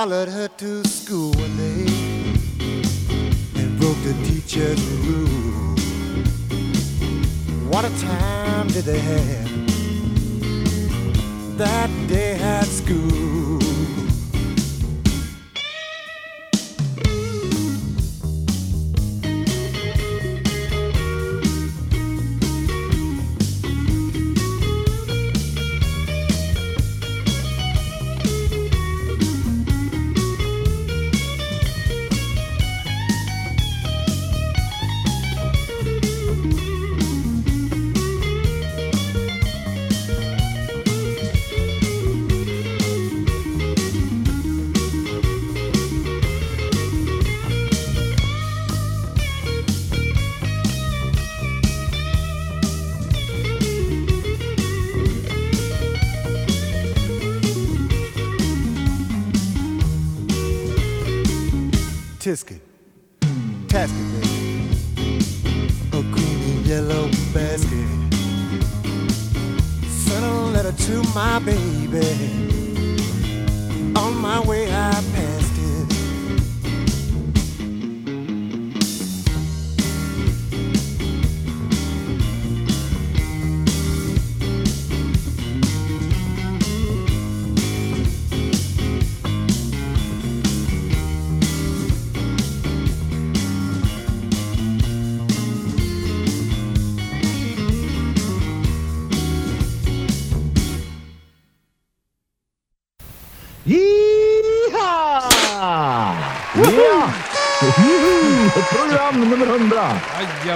followed her to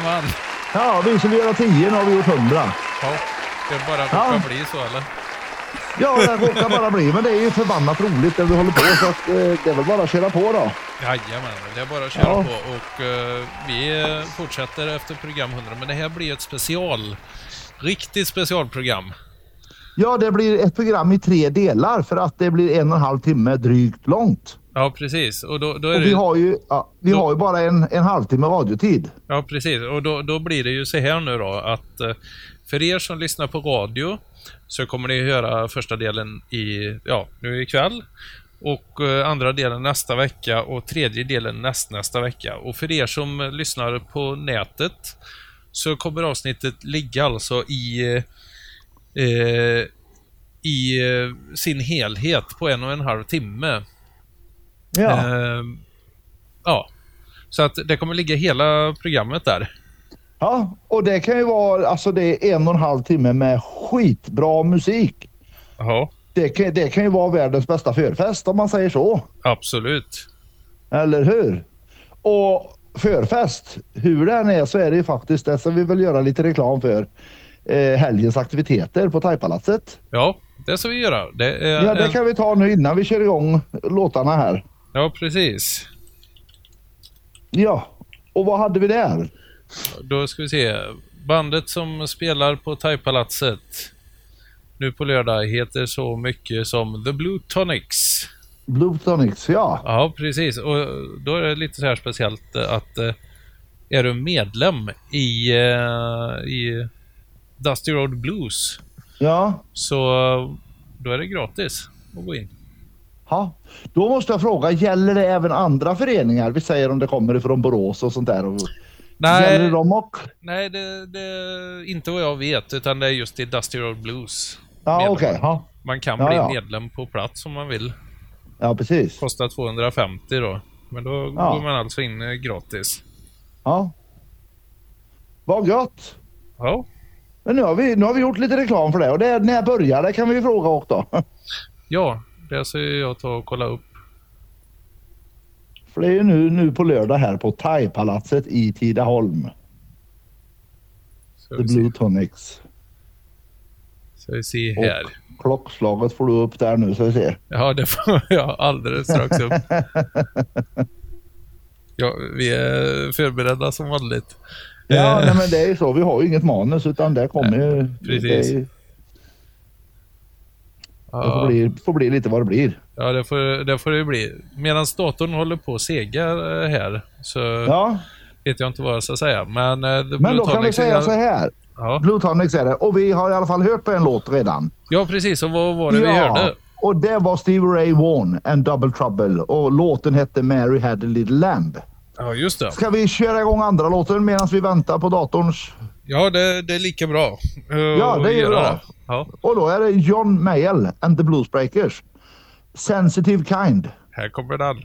Jajamän! Ja, vi skulle göra 10, nu har vi gjort 100. Ja, det bara Ja. råkar bli så eller? Ja, det råkar bara bli, men det är ju förbannat roligt det vi håller på så att, eh, det är väl bara att köra på då. Jajamän, det är bara att köra Ja. på och eh, vi fortsätter efter program 100 men det här blir ett special, riktigt specialprogram. Ja, det blir ett program i tre delar för att det blir en och en halv timme drygt långt. Ja, precis. Och då, då är Och det vi ju- har ju, ja, vi Då- har ju bara en, en halvtimme radiotid. Ja, precis. Och då, då blir det ju så här nu då att eh, för er som lyssnar på radio så kommer ni höra första delen i, ja, nu ikväll och eh, andra delen nästa vecka och tredje delen nästnästa vecka. Och för er som lyssnar på nätet så kommer avsnittet ligga alltså i eh, i eh, sin helhet på en och en halv timme. Ja. Eh, ja. Så att det kommer ligga hela programmet där. ja, och det kan ju vara, alltså det är en och en halv timme med skitbra musik. Ja, Det kan, det kan ju vara världens bästa förfest om man säger så. absolut. Eller hur? Och förfest, hur den är så är det ju faktiskt det som vi vill göra lite reklam för. Eh, helgens aktiviteter på Thaipalatset. Ja, det ska vi göra. Det Ja, det en... kan vi ta nu innan vi kör igång låtarna här. Ja, precis. Ja, och vad hade vi där? Då ska vi se. Bandet som spelar på Thaipalatset nu på lördag heter så mycket som The Blue Tonics. Blue Tonics, ja. Ja, precis. Och då är det lite så här speciellt eh, att eh, är du medlem i, eh, i Dusty Road Blues Ja. Så då är det gratis att gå in. Ja, då måste jag fråga, gäller det även andra föreningar? Vi säger om det kommer ifrån Borås och sånt där. Och, Gäller Nej, dem också? nej det, det inte vad jag vet, utan det är just i Dusty Road Blues. Ja, okej. Ja. Man kan Ja, bli ja. medlem på plats om man vill. ja, precis. Kostar 250 då. Men då Ja. går man alltså in eh, gratis. Ja. Vad gött. Ja, Men nu har, vi, nu har vi gjort lite reklam för det och det, när började kan vi fråga också. ja det ska jag ta och kolla upp. För det är ju nu, nu på lördag här på Thaipalatset i Tidaholm. The vi se, Blue Tonics. så vi se här. Klockslaget får du upp där nu så vi ser. Ja, det får jag alldeles strax upp. Ja, vi är förberedda som vanligt. Ja, Eh, nej, men det är ju så. Vi har ju inget manus utan det kommer ju... precis. Är det får, ja, bli, får bli lite vad det blir. ja det, får, det får det bli. Medan datorn håller på att sega eh, här så Ja, vet jag inte vad jag ska säga. Men, eh, men då kan vi säga så här. Ja. Blue Tonics är det och vi har i alla fall hört på en låt redan. ja, precis. Och vad var det vi hörde? och det var Stevie Ray Vaughan and Double Trouble och låten hette Mary Had a Little Lamb. Ja, just det. Ska vi köra igång andra låten medan vi väntar på datorns? Ja, det, det är lika bra. eh, Ja, det är bra. Ja, Och då är det John Mayall and the Bluesbreakers. Sensitive Kind. här kommer den.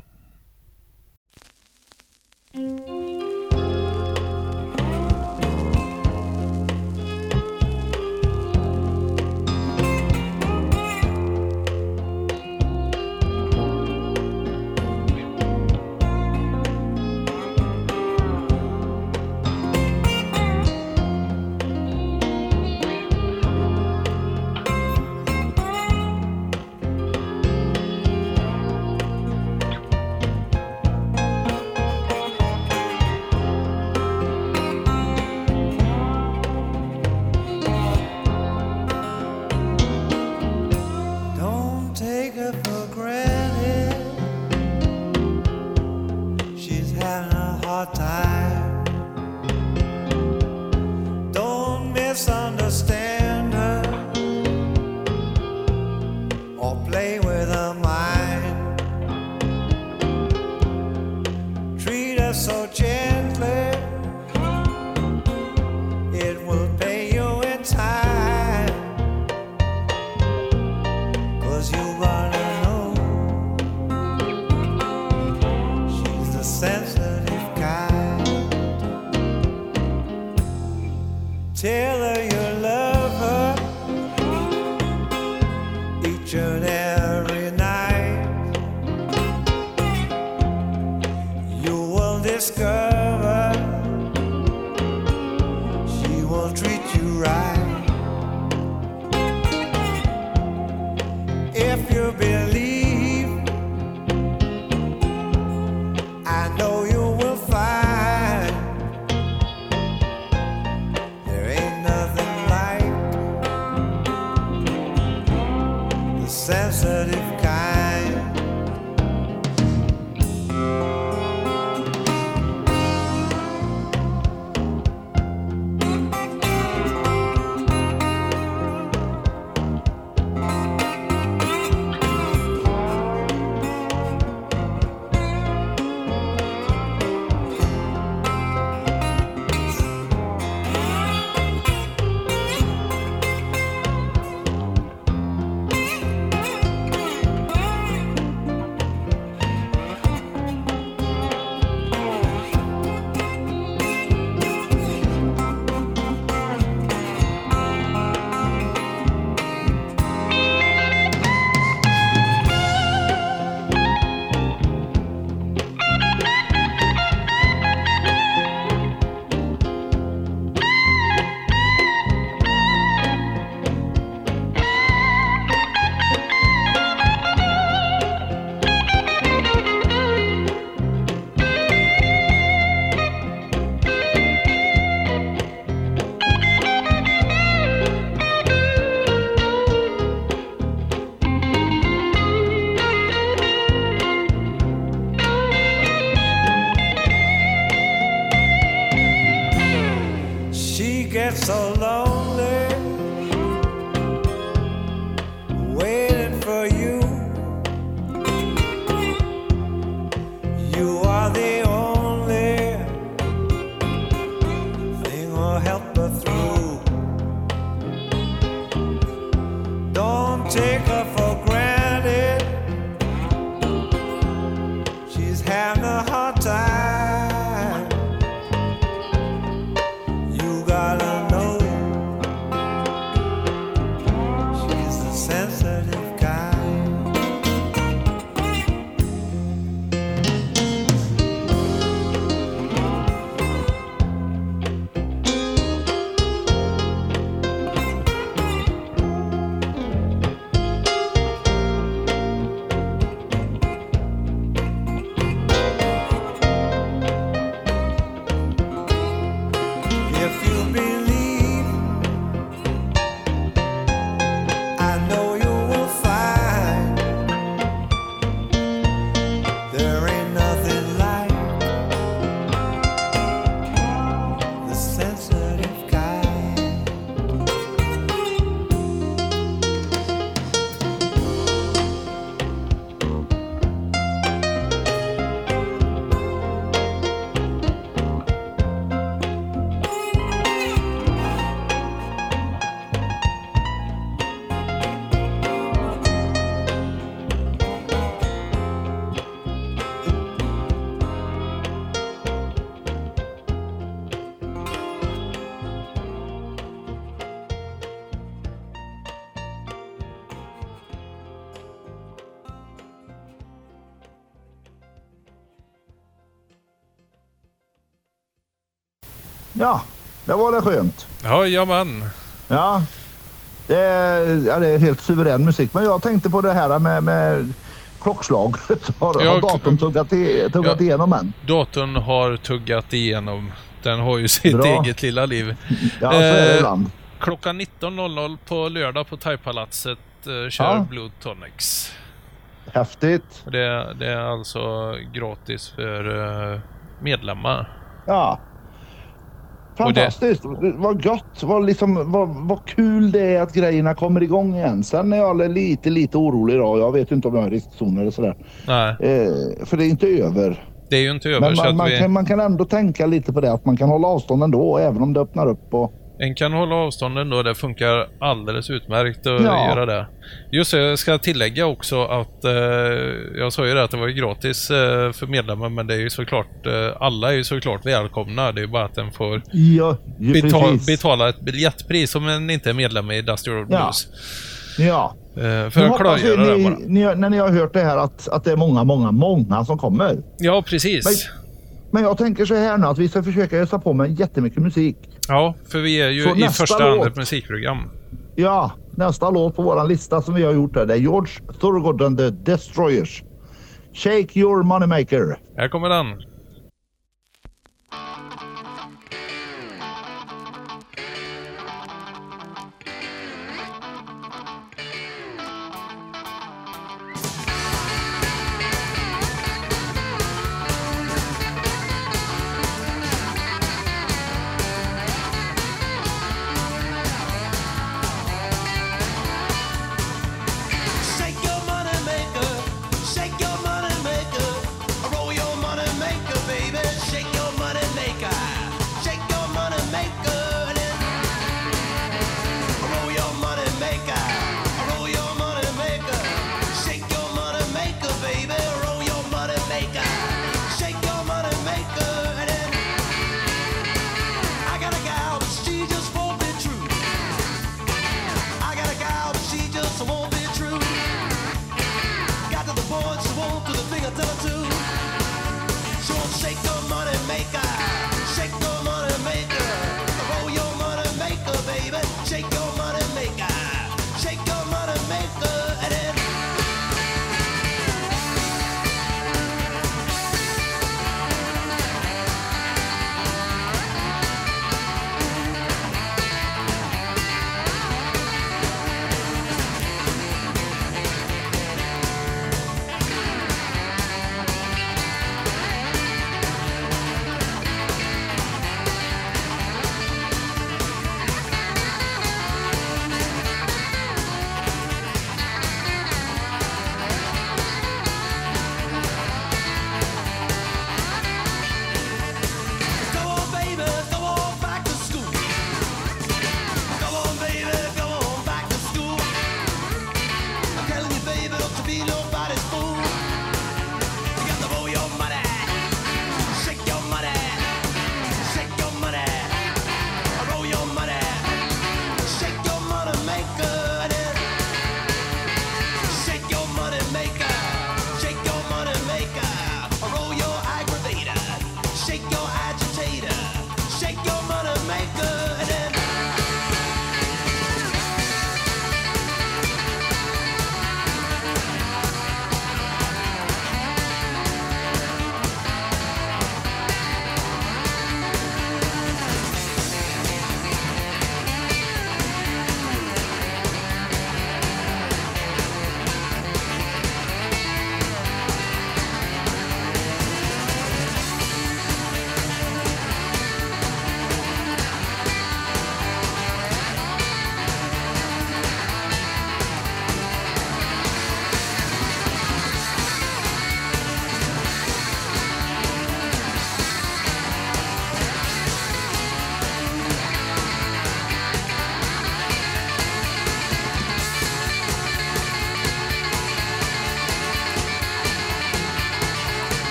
Det var det skönt. Jajamän. Ja. Det är, ja, det är helt suverän musik. Men jag tänkte på det här med, med klockslaget. Har, Ja, har datorn tuggat, i, tuggat Ja. igenom än? Datorn har tuggat igenom. Den har ju sitt Bra. eget lilla liv. Ja, så är det Eh. Klockan 19.00 på lördag på Thaipalatset eh, kör Ja. Blue Tonics. Häftigt. Det, det är alltså gratis för eh, medlemmar. Ja. Och det- Fantastiskt. Vad gott. Vad, liksom, vad, vad kul det är att grejerna kommer igång igen. Sen är jag lite, lite orolig då. Jag vet inte om jag i riskzon eller sådär. Nej, Eh, för det är inte över. det är ju inte över Men man, man, vi... kan, man kan ändå tänka lite på det. Att man kan hålla avstånd ändå. Även om det öppnar upp. Och, En kan hålla avstånden då, det funkar alldeles utmärkt att Ja. göra det. Just det, jag ska tillägga också att eh, jag sa ju det att det var gratis eh, för medlemmar men det är ju såklart, eh, alla är ju såklart välkomna. Det är ju bara att den får ja, ju, betal, precis. betala ett biljettpris om en inte är medlem i Dusty Road Ja. Blues. Ja. Eh, för Nu att vi klargöra det bara. ni, när ni har hört det här att, att det är många, många, många som kommer. Ja, precis. Men jag tänker så här nu att vi ska försöka ösa på med jättemycket musik. Ja, för vi är ju Så i första hand ett musikprogram. Ja, nästa låt på våran lista som vi har gjort här, det är George Thorogood and the Destroyers. Shake your moneymaker. Här kommer den.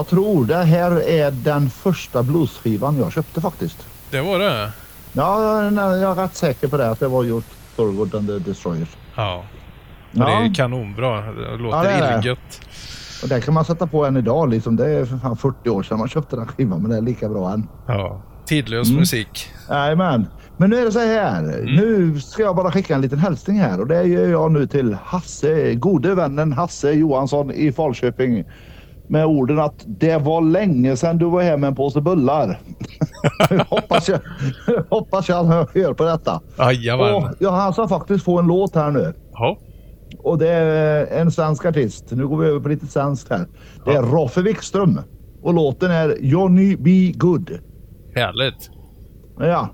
Jag tror det här är den första bluesskivan jag köpte faktiskt. Det var det? Ja, jag är rätt säker på det. Att det var gjort Thorgood and the Destroyers. Ja. Ja. Det är kanonbra. Det låter Ja, illgött. Och det kan man sätta på än idag. Liksom. Det är för fan 40 år sedan man köpte den skivan, men det är lika bra än. Ja. Tidlös Mm. musik. Jajamän. Men nu är det så här. Nu ska jag bara skicka en liten hälsning här och det gör jag nu till Hasse, gode vännen Hasse Johansson i Falköping. Med orden att det var länge sedan du var här med en påse bullar. hoppas, jag, hoppas jag han hör på detta. Jajamän. Och, ja, han ska faktiskt få en låt här nu. Ja. Och det är en svensk artist. Nu går vi över på lite svenskt här. Det är Roffe Wikström. Och låten är Johnny B. Good. Härligt. Ja.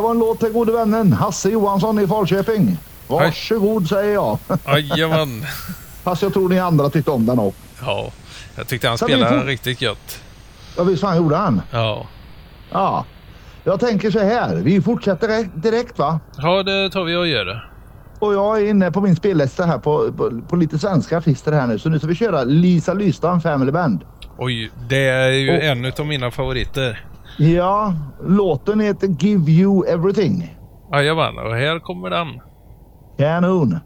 Det var en låt till gode vännen Hasse Johansson i Falköping. Varsågod säger jag. Jajamän. Fast jag tror ni andra tyckte om den också. Ja. Jag tyckte han spelade riktigt gött. Ja, visst fan gjorde han. Ja. Ja. Jag tänker så här. Vi fortsätter direkt, va? Ja, det tar vi och gör. Och jag är inne på min spellista här på, på, på lite svenska artister här nu. Så nu ska vi köra Lisa Lystam Family Band. Oj, det är ju Och- en av mina favoriter. Ja, låten heter Give You Everything. Jajamän, och här kommer den. Kanon.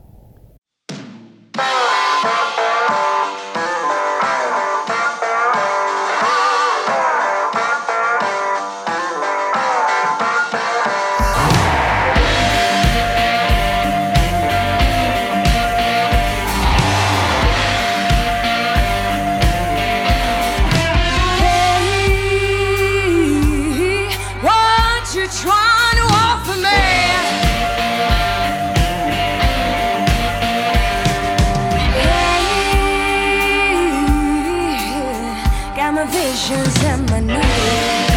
My visions and my needs.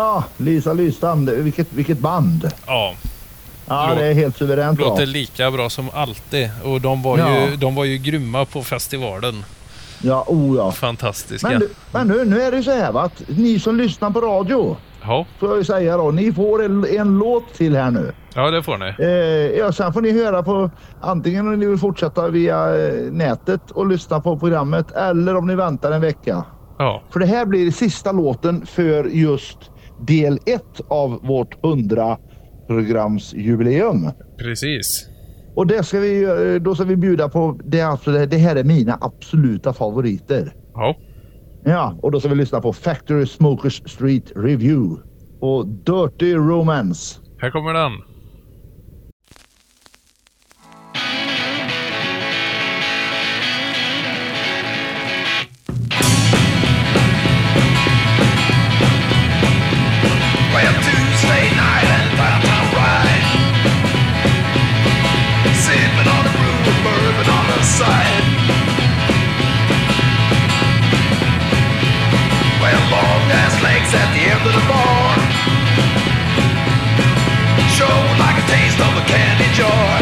Ja, Lisa Lystam, vilket, vilket band. Ja, Ja, det är helt suveränt bra. låter lika bra som alltid. Och de var, Ja. ju, de var ju grymma på festivalen. Ja, oh ja. Fantastiska. Men, du- men nu, nu är det så här va, att ni som lyssnar på radio, Ja, får jag ju säga då, ni får en, en låt till här nu. ja, det får ni. Eh, ja, sen får ni höra på antingen om ni vill fortsätta via eh, nätet och lyssna på programmet eller om ni väntar en vecka. Ja, För det här blir sista låten för just del ett av vårt 100 programsjubileum. precis. Och det ska vi, eh, då ska vi bjuda på, det, alltså, det här är mina absoluta favoriter. Ja, Ja, och då ska vi lyssna på Factory Smokers Street Review och Dirty Romance. här kommer den. side. With long ass legs at the end of the bar Show like a taste of a candy jar.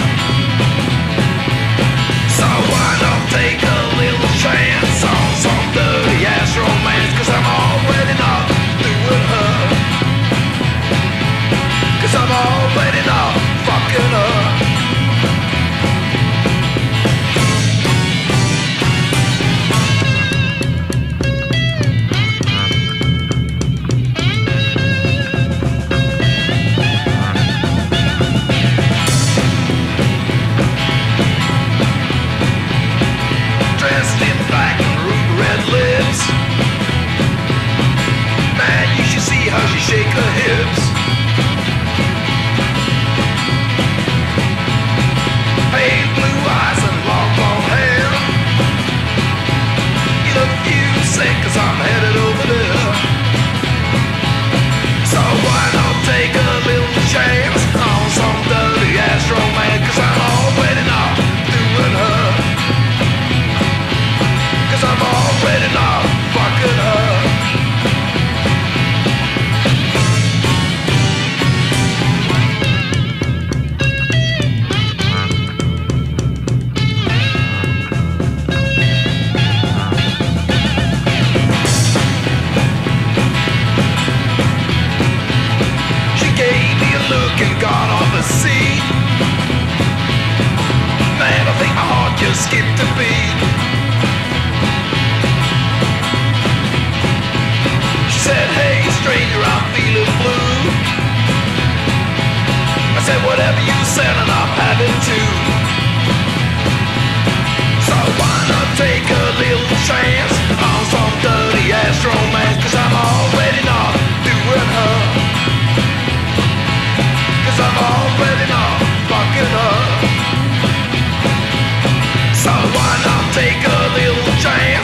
She said, hey stranger, I'm feeling blue. I said, whatever you said and I'm having to. So why not take a little chance on some dirty ass romance? Little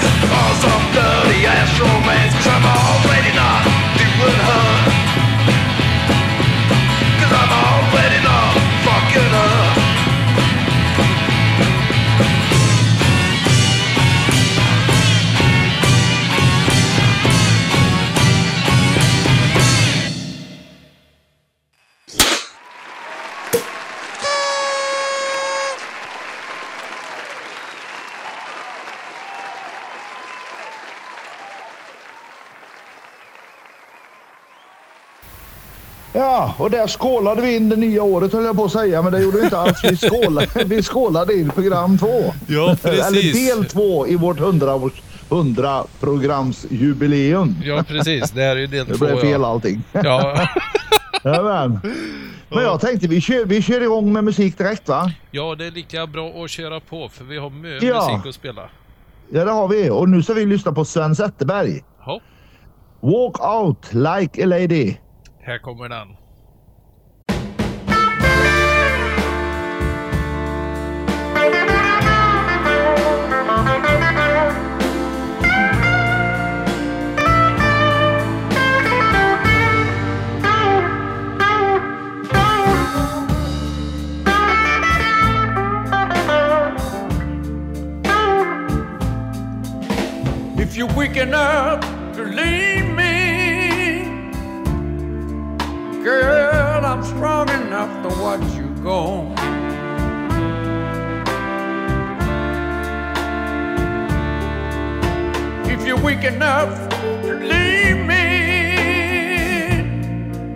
Ja, och där skålade vi in det nya året höll jag på att säga, men det gjorde vi inte alls. Vi skålade, vi skålade in program två. Ja, precis. Eller del två i vårt 100, års- 100 programsjubileum. Ja, precis. Det här är ju del Det två. blev fel ja. allting. Ja. Jajamän. Men jag tänkte vi kör, vi kör igång med musik direkt va? ja, det är lika bra att köra på för vi har mycket Ja. musik att spela. Ja det har vi. Och nu ska vi lyssna på Sven Zetterberg. Ja, Walk out like a lady. här kommer den. If you're weak enough to leave me, girl, I'm strong enough to watch you go. If you're weak enough to leave me,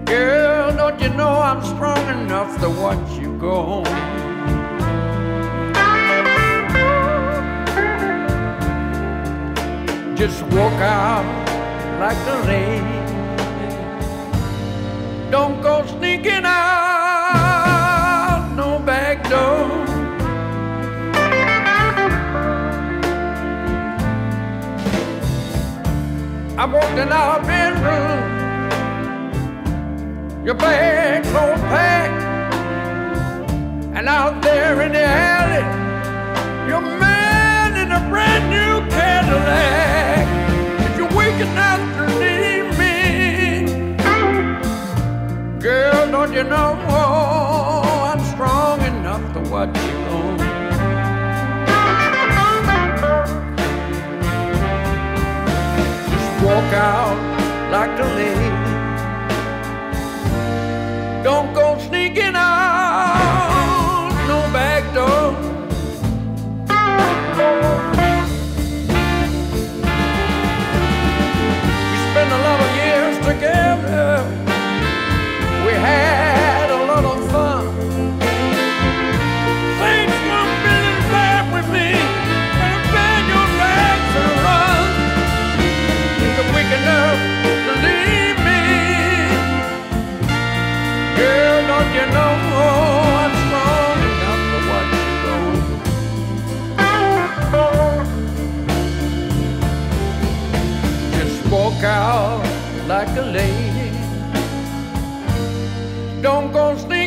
girl, don't you know I'm strong enough to watch you go? Just walk out like the rain. Don't go sneaking out no back door. I walked in our bedroom. Your bags all packed. And out there in the alley, your man in a brand new Cadillac. To leave me, girl, don't you know I'm strong enough to watch you go? Just walk out like the lady. Don't go sneaking out like a lady. Don't go sneaking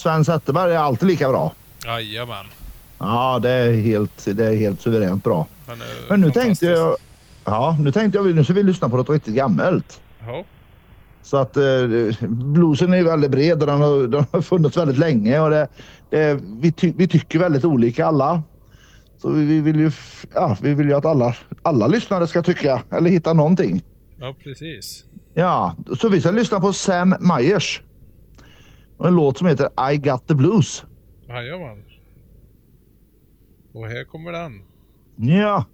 Sven Zetterberg är alltid lika bra. Jajamän. Ja, det är helt, det är helt suveränt bra. Han är Men nu tänkte jag... Ja, nu tänkte jag nu ska vi lyssna på något riktigt gammalt. Ja. Så att eh, bluesen är väldigt bred och den har, den har funnits väldigt länge och det, det, vi, ty, vi tycker väldigt olika alla. Så vi, vi vill ju, ja, vi vill ju att alla, alla lyssnare ska tycka eller hitta någonting. ja, precis. Ja, så vi ska lyssna på Sam Myers. Och en låt som heter I got the blues. Jajamän. Och här kommer den. Ja.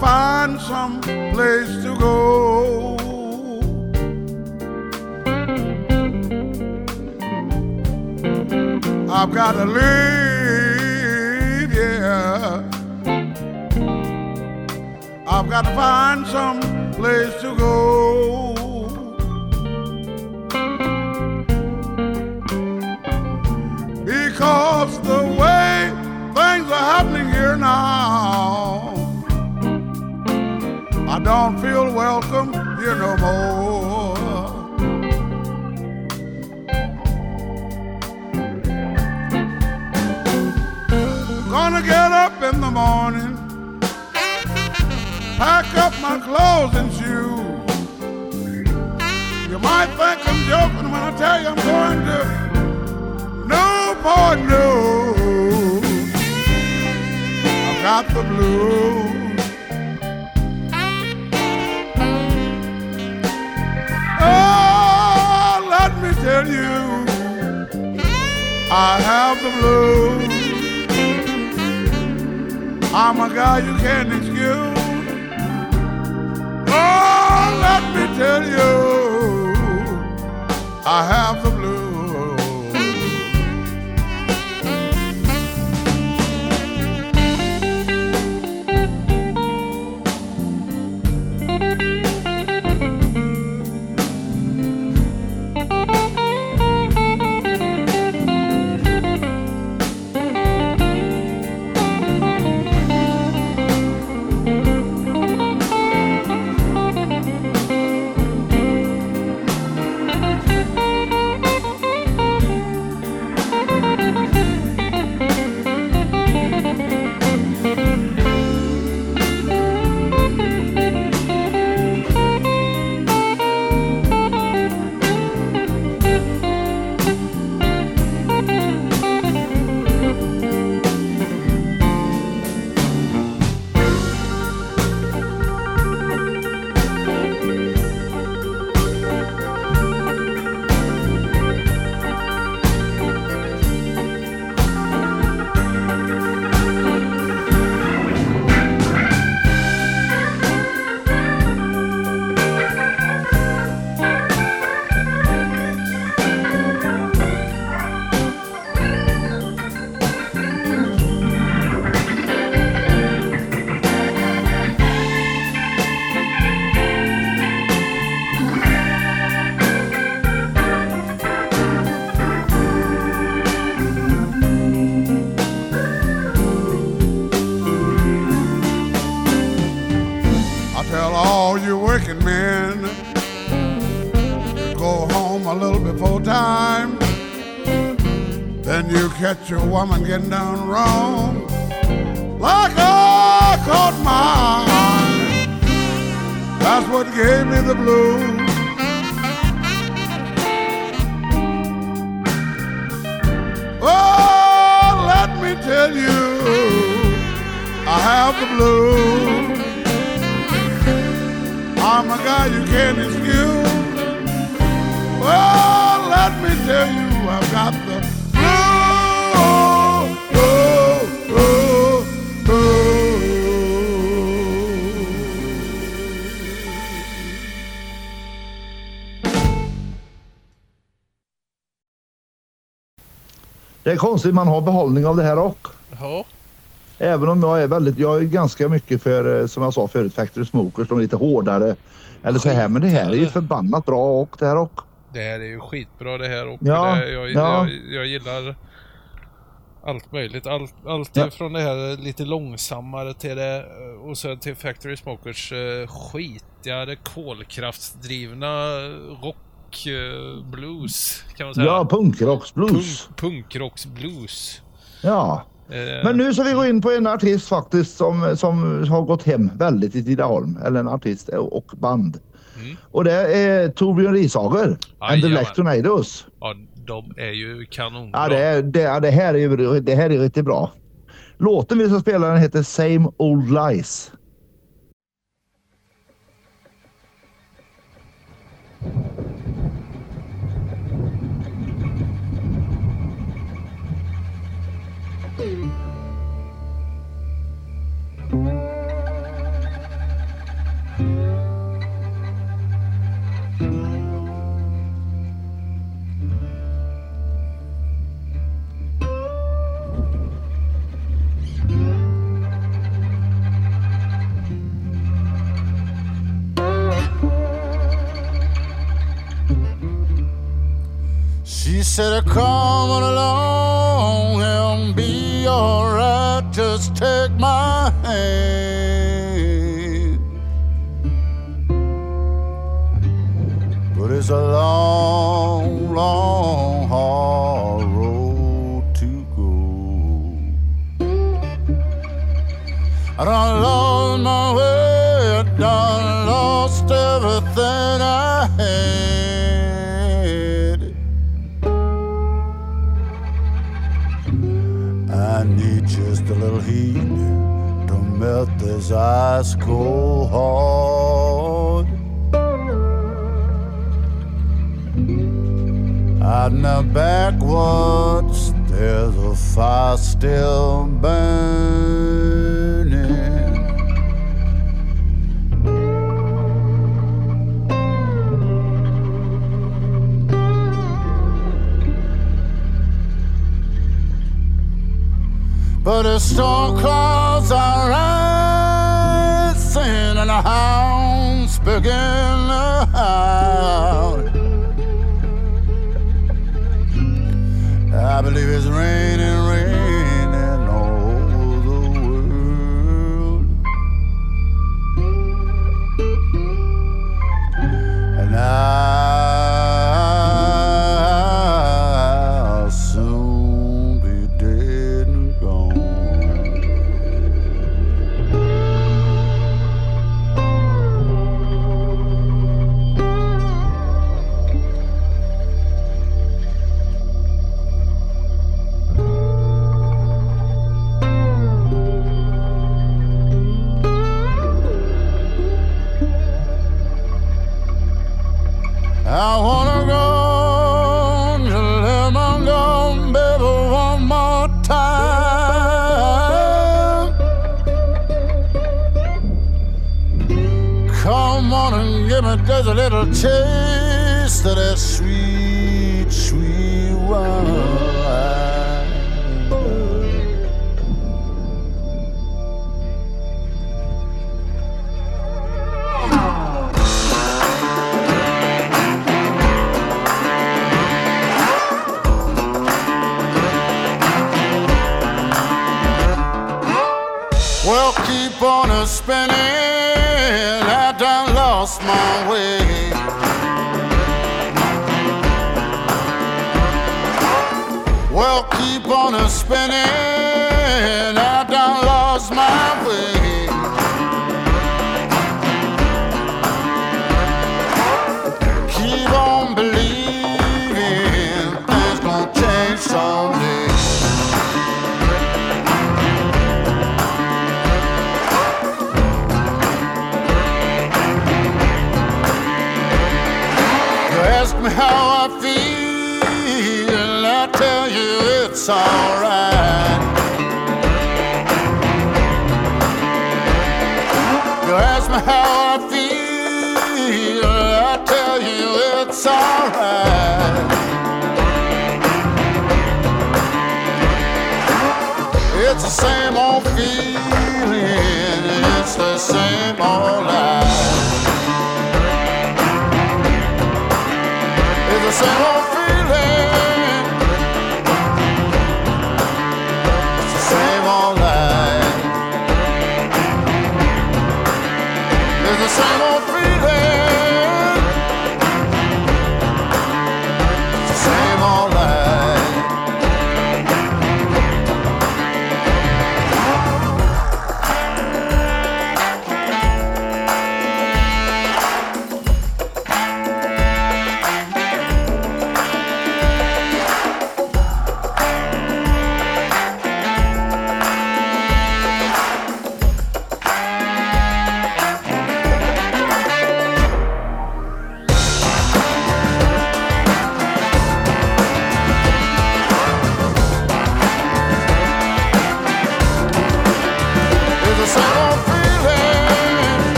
Find some place catch your woman getting down wrong, like I caught mine. That's what gave me the blues. Oh, let me tell you, I have the blues. I'm a guy you can't excuse. Well, let me tell you, I've got the Det är konstigt man har behållning av det här och. Ja, Även om jag är väldigt, jag är ganska mycket för, eh, som jag sa förut, Factory Smokers, de är lite hårdare. Eller så här, men det här är ju förbannat bra och det här och. det här är ju skitbra det här och Ja, det, jag, ja. jag, jag gillar allt möjligt. Allt, allt Ja. från det här lite långsammare till det och sen till Factory Smokers uh, skitigare kolkraftsdrivna rock eh, blues kan man säga. Ja, punkrocksblues. Punk, punkrocksblues. Ja. Eh, Men nu ska vi gå in på en artist faktiskt som, som har gått hem väldigt i Tidaholm. Eller en artist och band. Och det är Torbjörn Rishager and the. Black Tornadoes. Ja, de är ju kanonbra. Ja, det, är, det, det här är ju det här är riktigt bra. Låten vi ska spela den heter Same Old Lies. She said, Come on along and be alright. Just take my hand. But it's a long, long, hard road to go. I done lost my way, I done lost everything I a little heat to melt this ice cold heart. Out in the backwoods, there's a fire still burning. But the storm clouds are rising and the hounds begin to howl. I believe it's raining,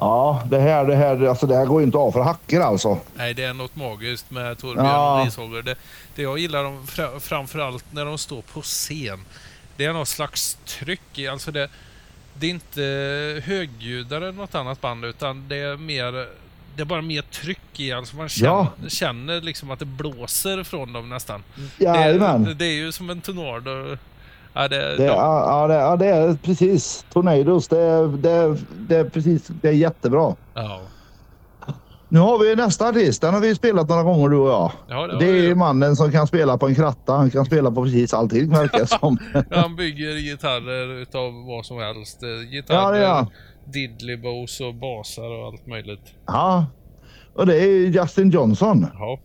Ja, det här, det här, alltså det här går ju inte av för hacker alltså. Nej, det är något magiskt med Torbjörn Ja. Rishager. Det, det jag gillar dem fra, framförallt när de står på scen, det är något slags tryck i. Alltså det, det är inte högljuddare än något annat band, utan det är mer det är bara mer tryck i. Alltså man känner, Ja. känner liksom att det blåser från dem nästan. Jajamän. Det, det är ju som en tornado. Ja, det, Det, ja. ja, ja, det, ja, det är precis. Tornados, det, det, det är precis. Det är jättebra. Ja. Nu har vi nästa artist. Den har vi spelat några gånger du och jag. Ja, det det är mannen som kan spela på en kratta. Han kan spela på precis allting verkar som. Han bygger gitarrer utav vad som helst. Eh, Ja, Gitarrer, han. diddleybows och basar och allt möjligt. ja. Och det är Justin Johnson. Ja,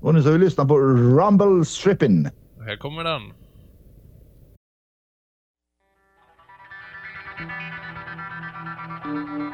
Och nu ska vi lyssna på Rumble Strippin'. här kommer den. Thank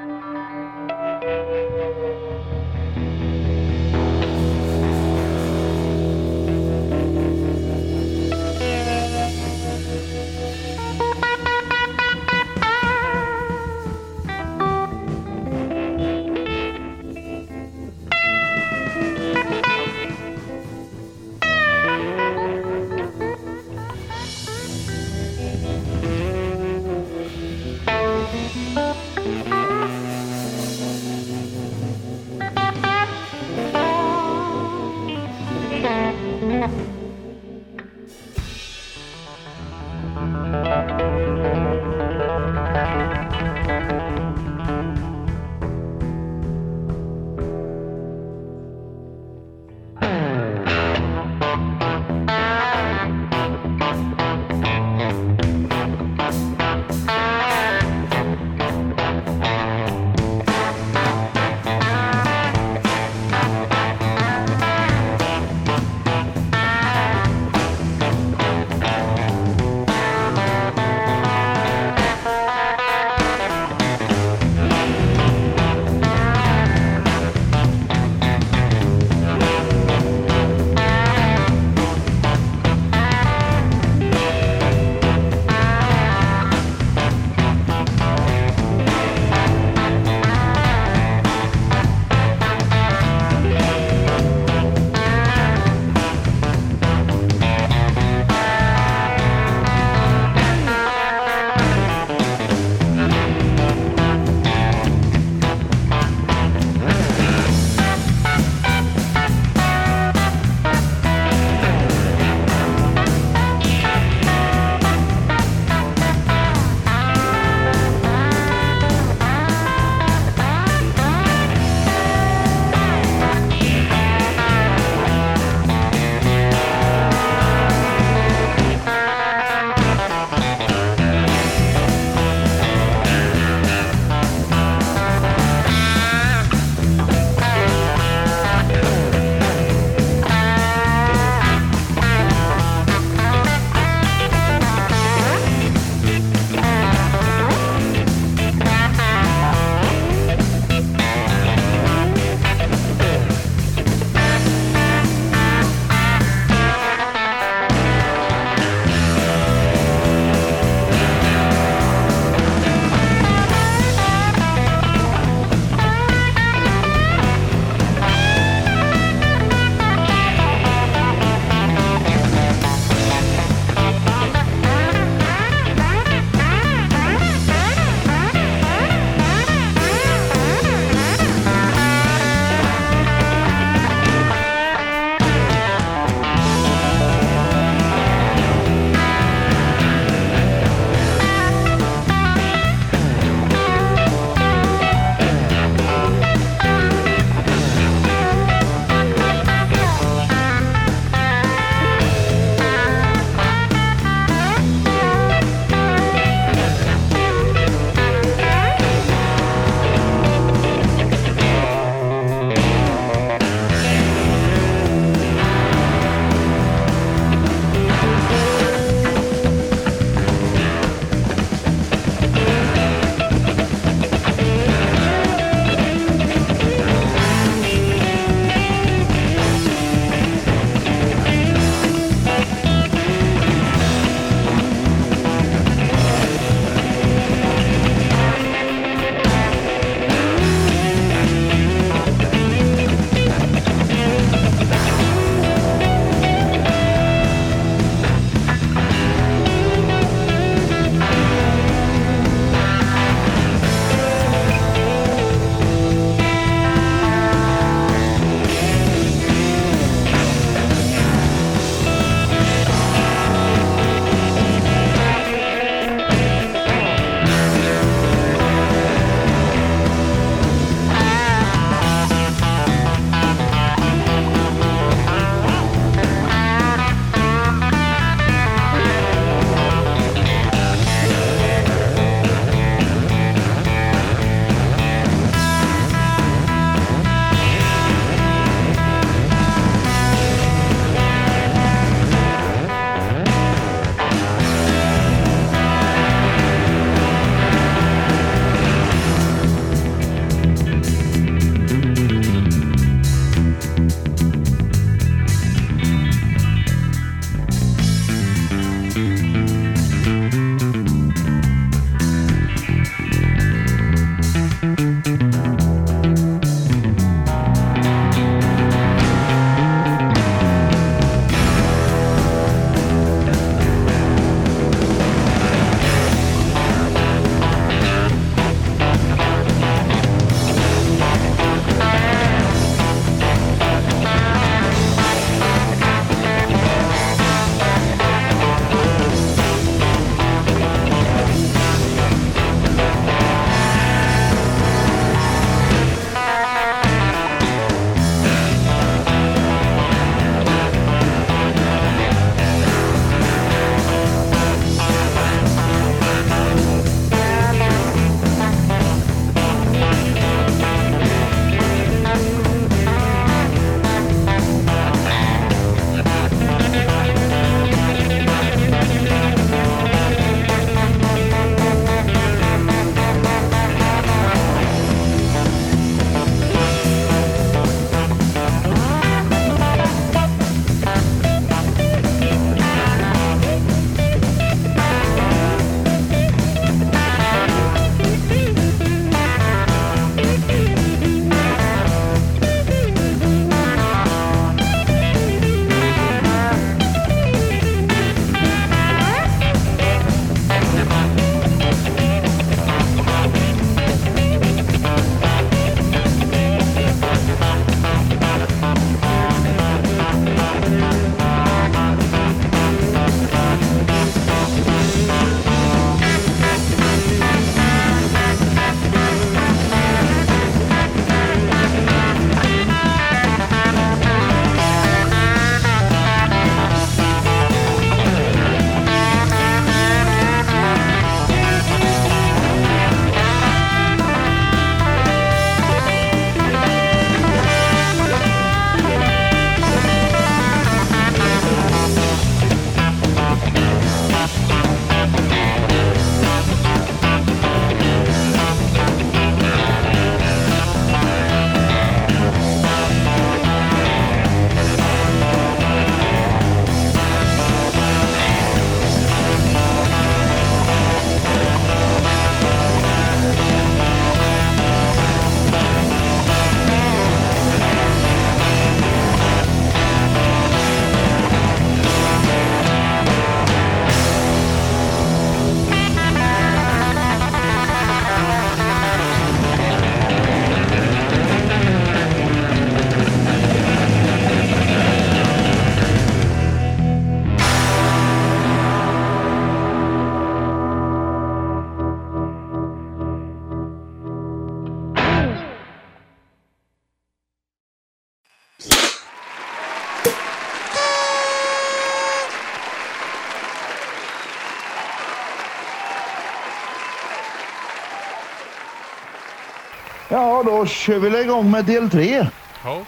Ja, då kör vi igång med del tre Ja,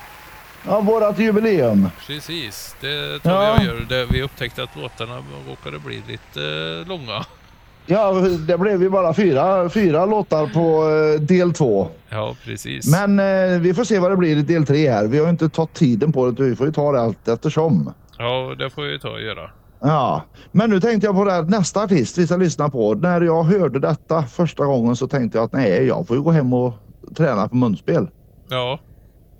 av vårt jubileum. precis. Det tror Ja. jag gör. Det, vi upptäckte att låtarna råkade bli lite eh, långa. Ja, det blev ju bara fyra, fyra låtar på eh, del två. Ja, precis. Men eh, vi får se vad det blir i del tre här. Vi har ju inte tagit tiden på det. Vi får ju ta det allt eftersom. Ja, det får vi ta och göra. Ja, men nu tänkte jag på det här, nästa artist vi ska lyssna på. När jag hörde detta första gången så tänkte jag att nej, jag får ju gå hem och träna på munspel. Ja,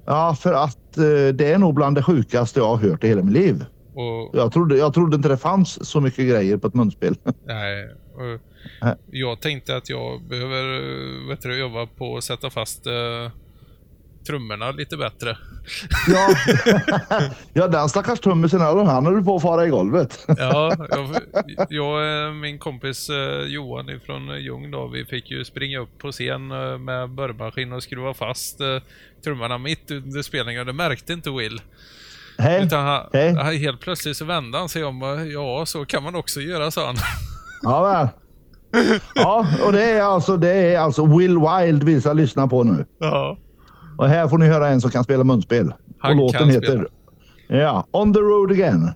Ja, för att eh, det är nog bland det sjukaste jag har hört i hela mitt liv. och Jag trodde, jag trodde inte det fanns så mycket grejer på ett munspel. nej. Jag tänkte att jag behöver eh, vet du, jobba på att sätta fast eh, trummorna lite bättre. ja, ja den stackars trummisen han höll på att fara i golvet. Ja, jag, jag min kompis eh, Johan ifrån Ljung då, vi fick ju springa upp på scen eh, med borrmaskin och skruva fast eh, trummorna mitt under spelningen det märkte inte Will. Hej. Utan han, Hej. han, helt plötsligt så vände han sig om och ja, så kan man också göra, sa han. Ja, men. ja, och det är alltså, det är alltså Will Wild vi ska lyssna på nu. Ja. Och här får ni höra en som kan spela munspel. Han och låten heter ja, On the road again.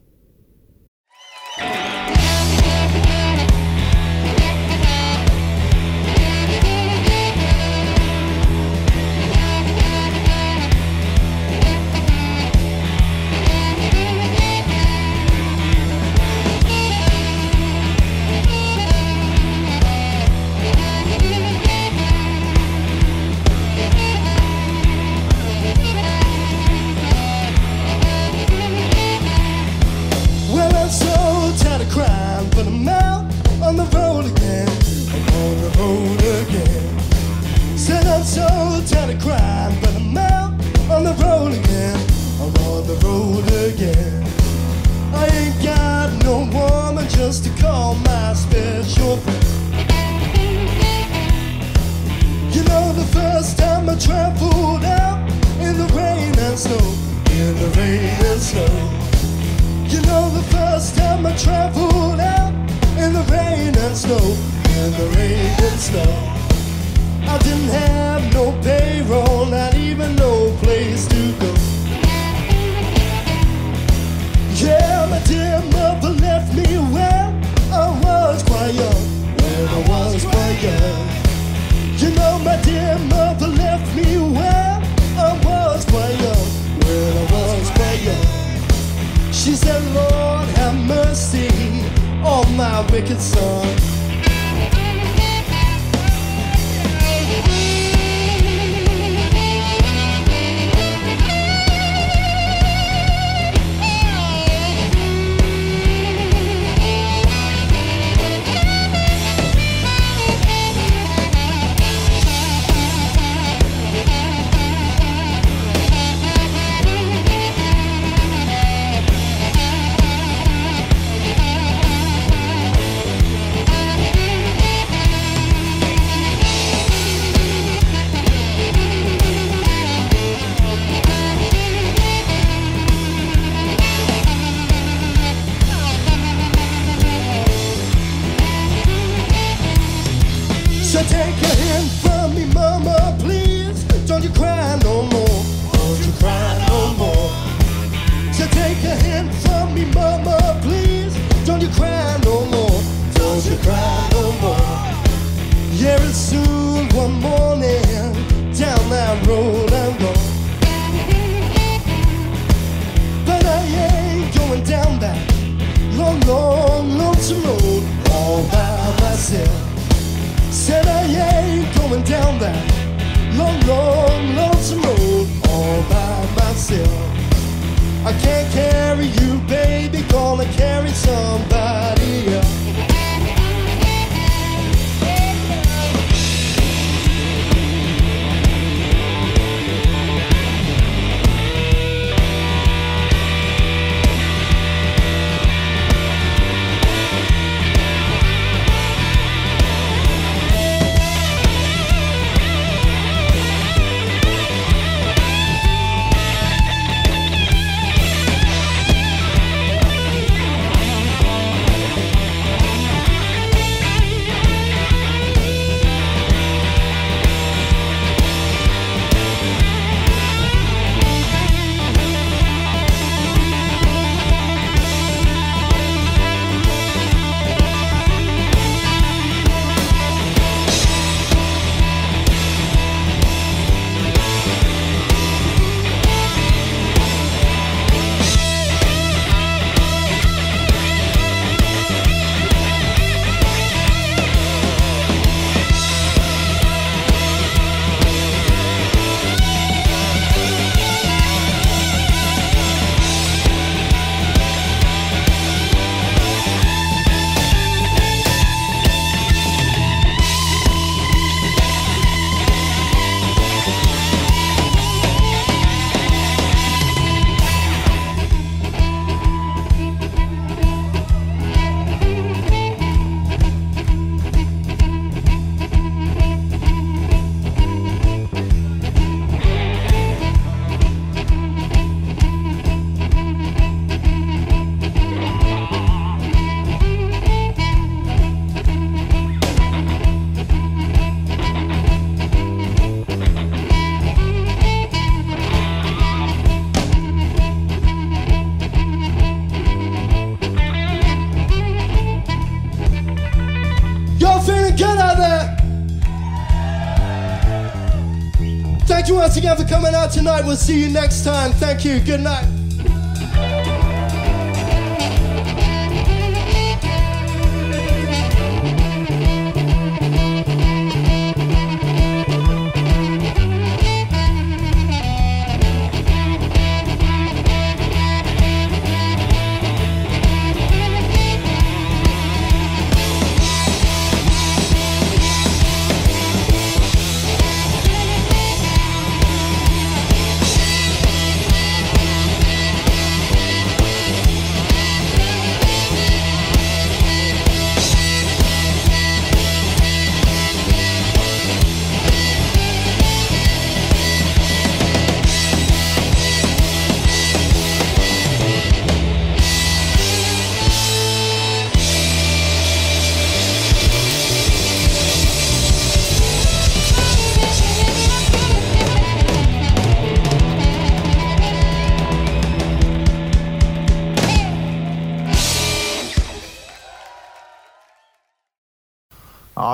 Tonight. We'll see you next time. Thank you. Good night.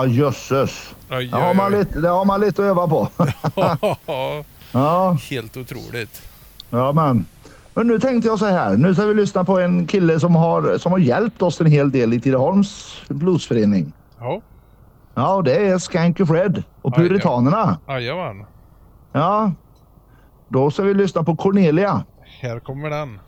Ja, jösses. Det har, man lite, det har man lite att öva på. ja, Helt otroligt. ja men. Men nu tänkte jag så här. Nu ska vi lyssna på en kille som har, som har hjälpt oss en hel del i Tidaholms bluesförening. Ja, Ja, och det är Skanky Fred och. Puritanerna. jajamän. Ja. Då ska vi lyssna på Cornelia. Här kommer den.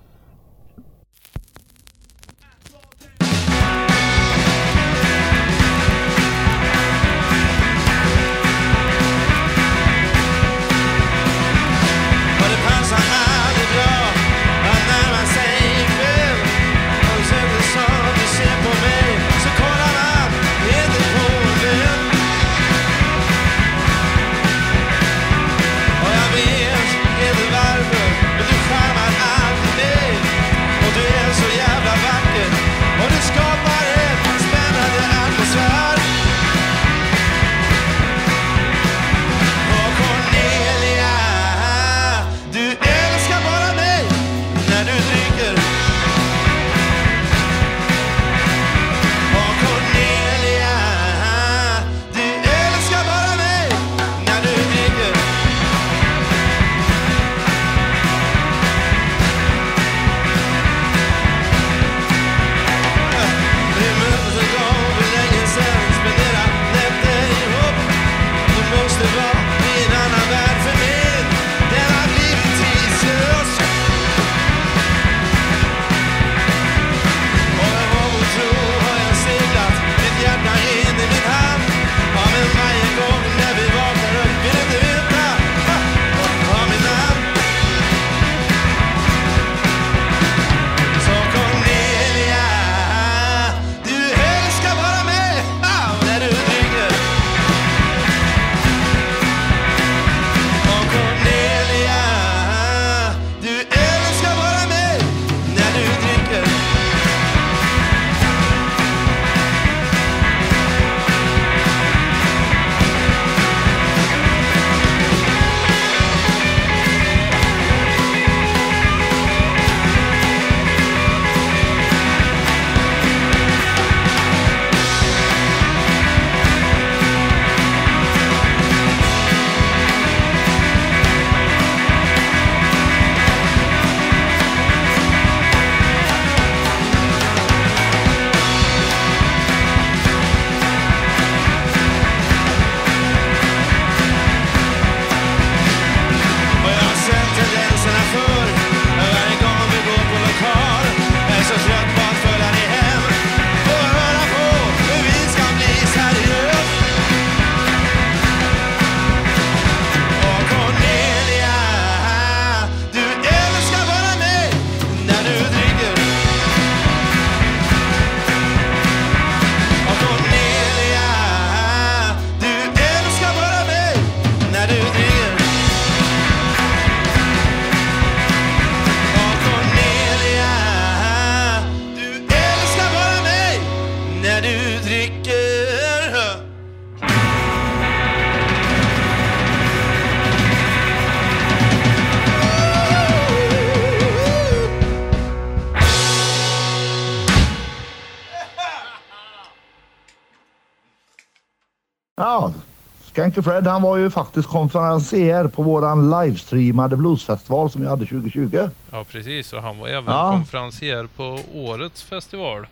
Fred han var ju faktiskt konferencier på våran livestreamade bluesfestival som vi hade 2020. Ja, precis. Och han var även Ja. konferencier på årets festival.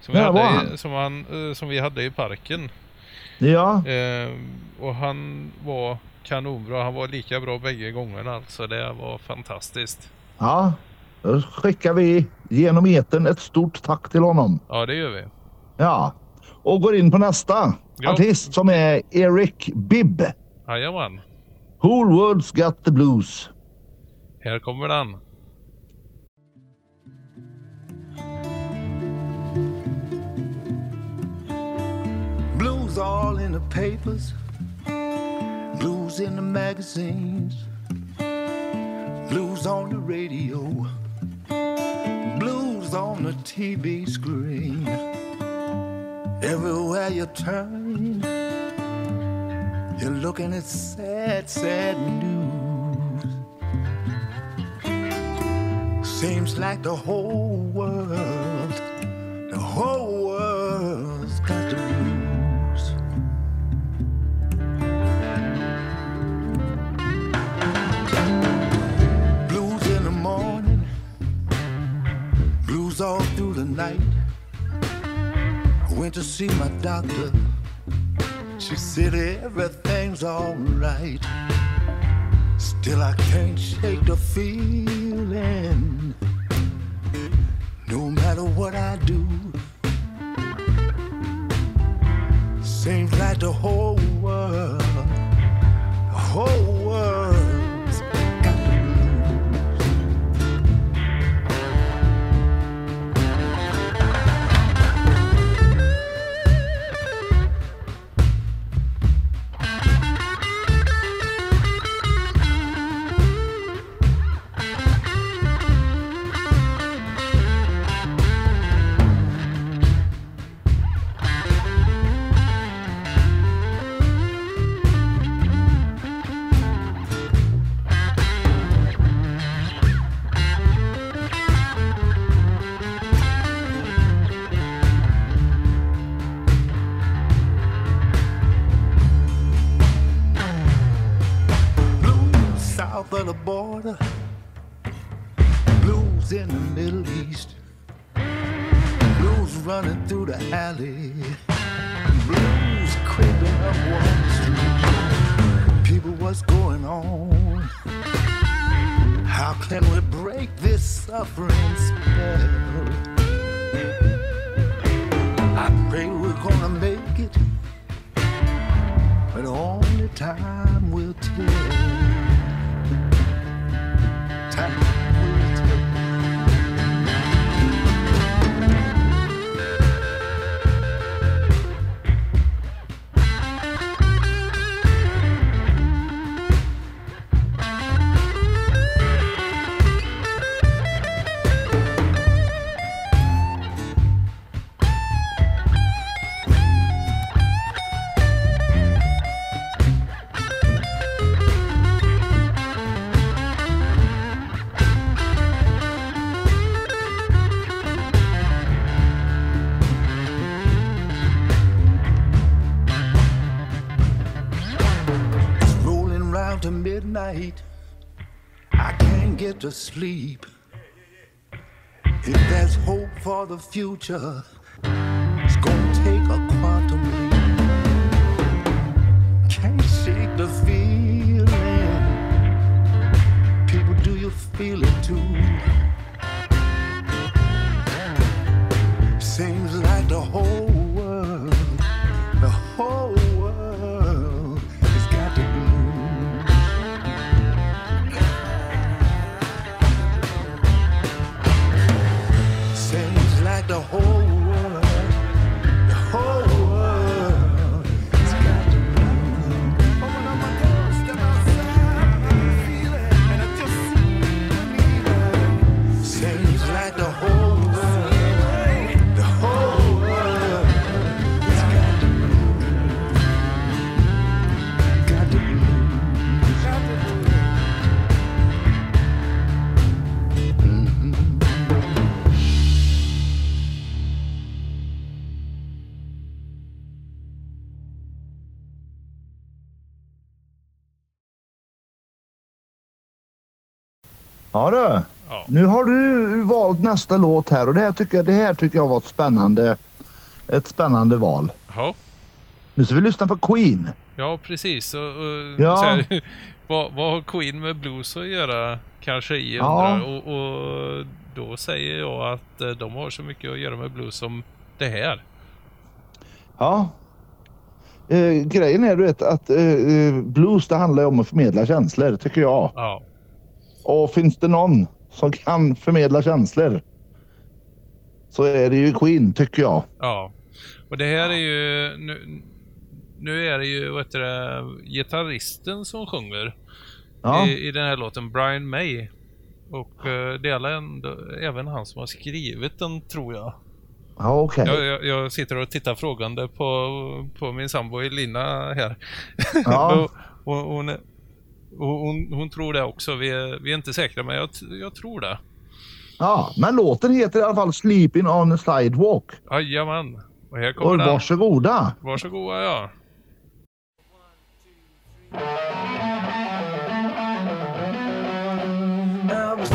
Som vi, Ja, hade, han? i, som, han, eh, som vi hade i parken. Ja, Eh, och han var kanonbra. Han var lika bra bägge gångerna. Alltså det var fantastiskt. ja. Då skickar vi genom eten ett stort tack till honom. Ja, det gör vi. Ja. Och går in på nästa Ja. artist som är Eric Bibb. Jajamän. Whole World's Got the Blues. Här kommer den. Blues all in the papers, blues in the magazines, blues on the radio, blues on the TV screen. Everywhere you turn, you're looking at sad, sad news. Seems like the whole world, the whole world's got the blues. Blues in the morning, blues all through the night. To see my doctor. She said everything's alright. Still, I can't shake the feeling. No matter what I do, seems like the whole world, the whole to sleep. If there's hope for the future, it's gonna take a quantum leap. Can't shake the feeling. People, do you feel it too? Ja du. Ja. Nu har du valt nästa låt här och det här tycker jag, det här tycker jag var ett spännande, ett spännande val. Ja, Nu ska vi lyssna på Queen. ja precis. Och, och, Ja. Här, vad, vad har Queen med blues att göra? Kanske i Ja. Och, och då säger jag att eh, de har så mycket att göra med blues som det här. Ja. Eh, grejen är du vet att eh, eh, blues det handlar om att förmedla känslor tycker jag. Ja, Och finns det någon som kan förmedla känslor så är det ju Queen tycker jag. ja. Och det här är ju... Nu, nu är det ju, vad heter det, gitarristen som sjunger Ja, i, i den här låten, Brian May. Och eh, det är ändå, även han som har skrivit den, tror jag. ja okej. Jag, jag, jag sitter och tittar frågande på, på min sambo Elina här. Ja. hon, är- och hon, hon tror det också. Vi är, vi är inte säkra, men jag, jag tror det. Ja, men låten heter i alla fall Sleeping on a sidewalk. Jajamän. Och här kommer Och den. varsågoda. Varsågoda ja. I was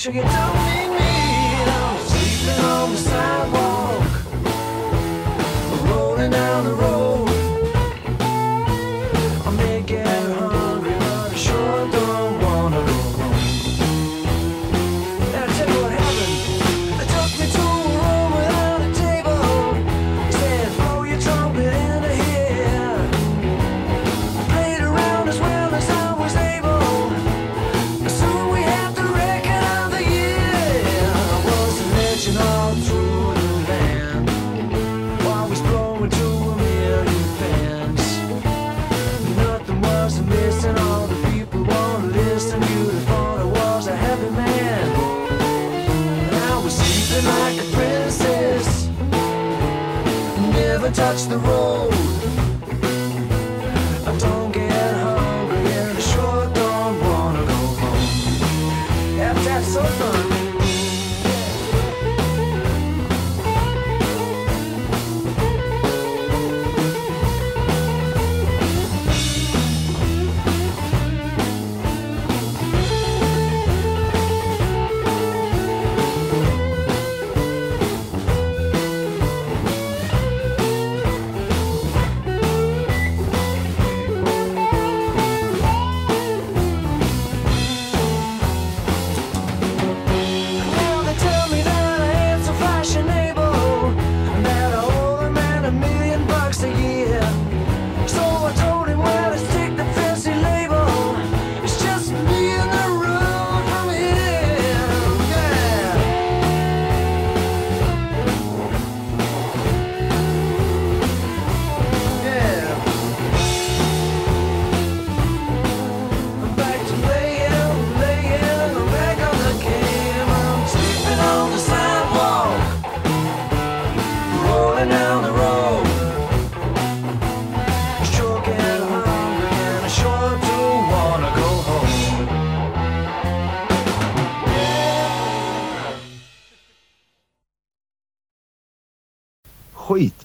Show you.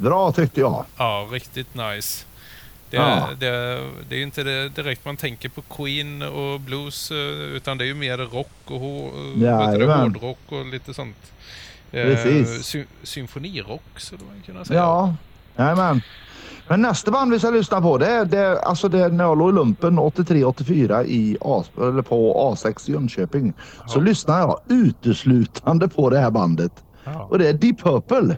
Skitbra tyckte jag. Ja, riktigt nice. Det, Ja. det, det är ju inte det direkt man tänker på Queen och blues, eh, utan det är ju mer rock och eh, hårdrock och lite sånt. Eh, Precis. sy- symfonirock skulle man kunna säga. Ja, jajamän. Men nästa band vi ska lyssna på det är, det alltså det är när jag låg i lumpen 83-84 i A, eller på A6 i Jönköping. Så lyssnade jag uteslutande på det här bandet. Ja. Och det är Deep Purple.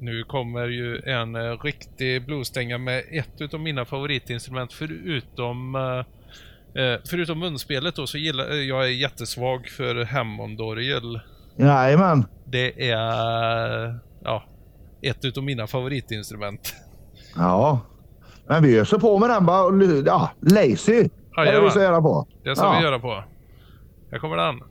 Nu kommer ju en eh, riktig bluesstänga med ett utav mina favoritinstrument förutom eh, eh, Förutom munspelet då så gillar jag är jättesvag för Hammondorgel. Jajamän. Det är ja, ett utav mina favoritinstrument. Ja. Men vi öser på med den bara. Ja, lazy. Det det vi ska göra på. Det ska ja. vi göra på. Här kommer den.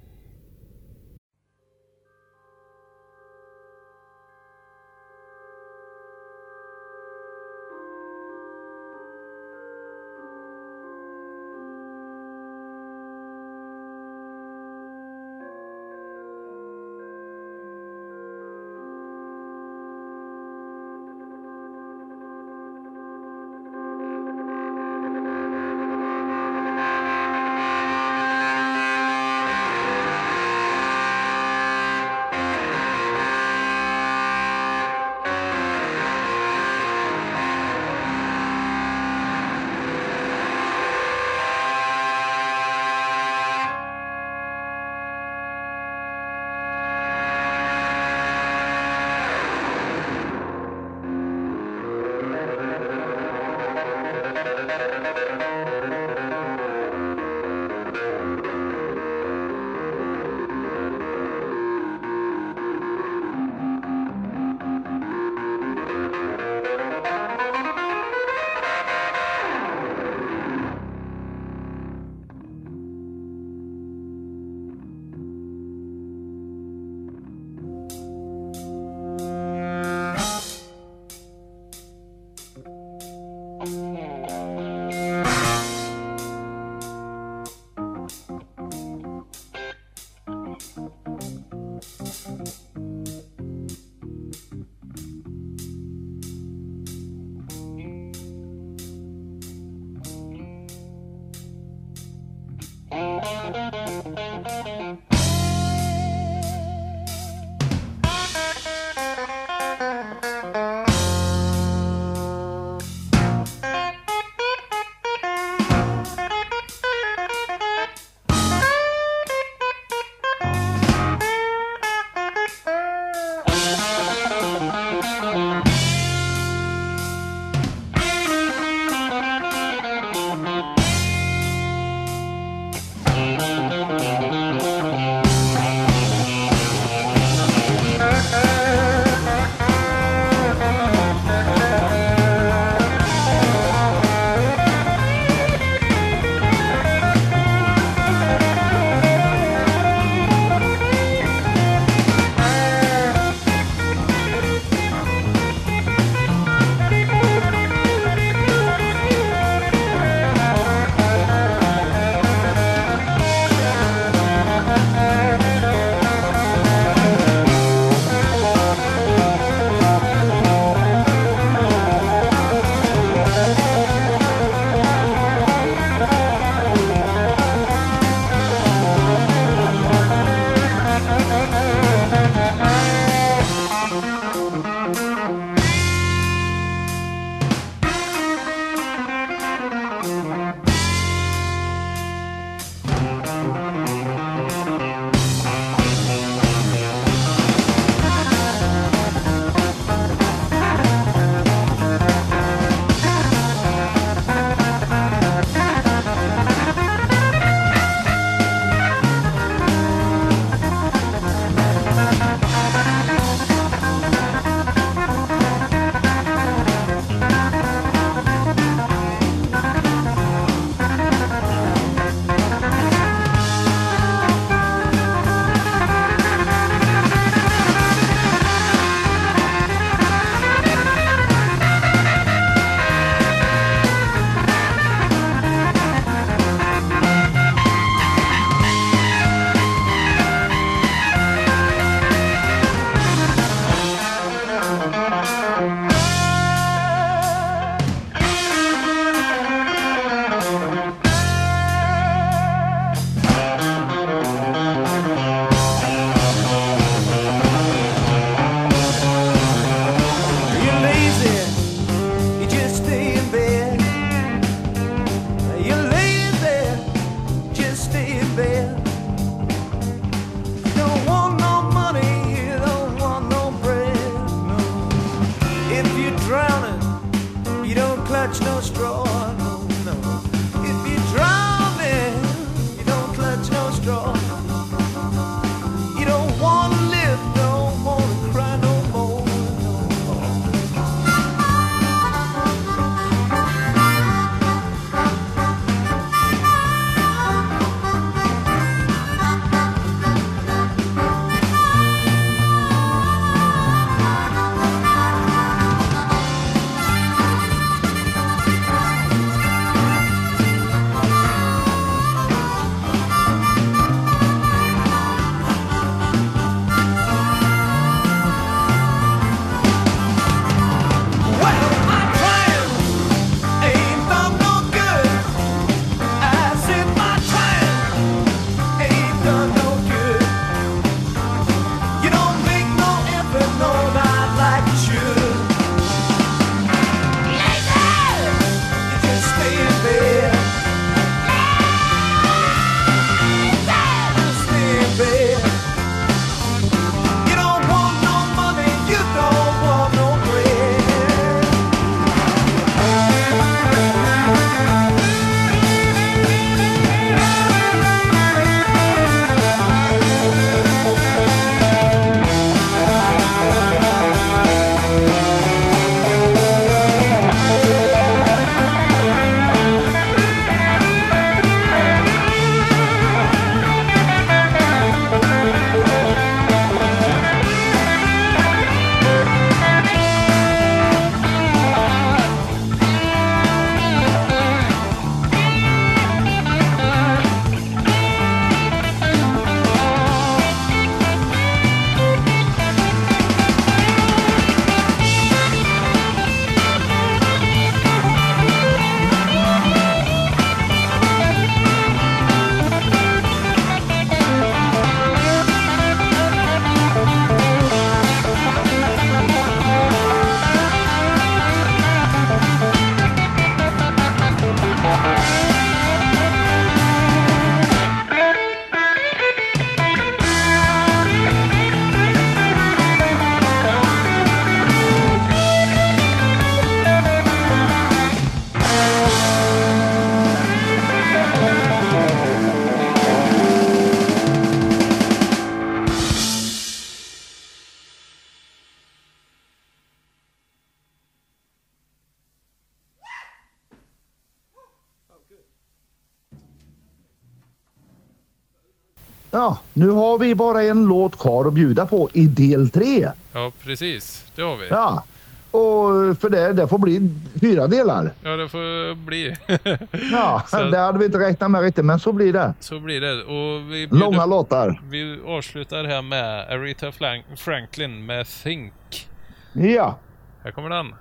Nu har vi bara en låt kvar att bjuda på i del tre. Ja, precis. Det har vi. Ja, och för det, det får bli fyra delar. Ja, det får bli. Ja, Så- det hade vi inte räknat med riktigt, men så blir det. Så blir det. Och vi, bjuder- Långa låtar. vi avslutar här med Aretha Franklin med Think. Ja. Här kommer den.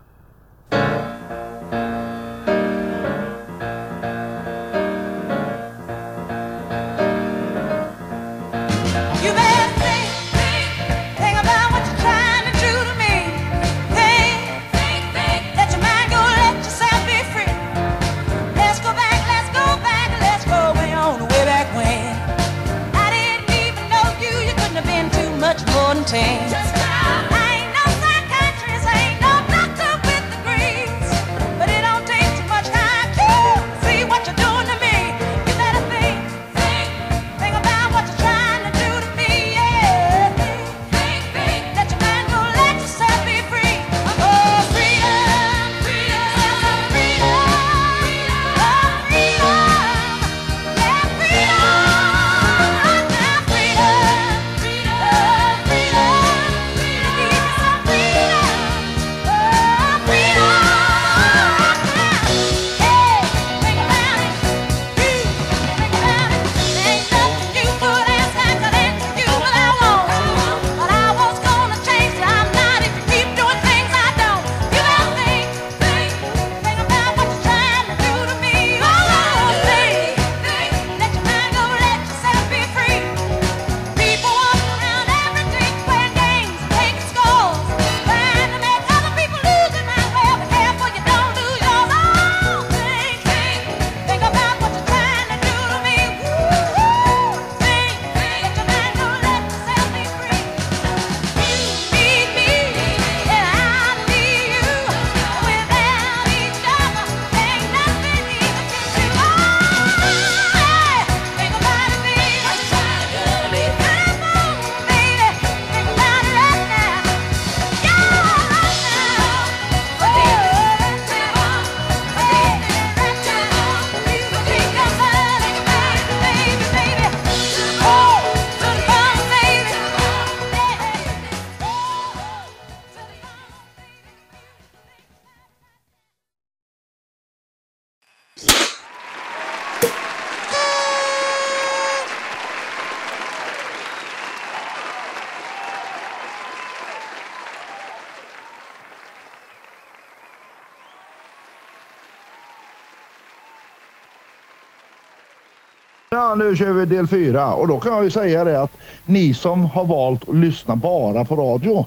Ja, nu kör vi del fyra och då kan jag ju säga det att ni som har valt att lyssna bara på radio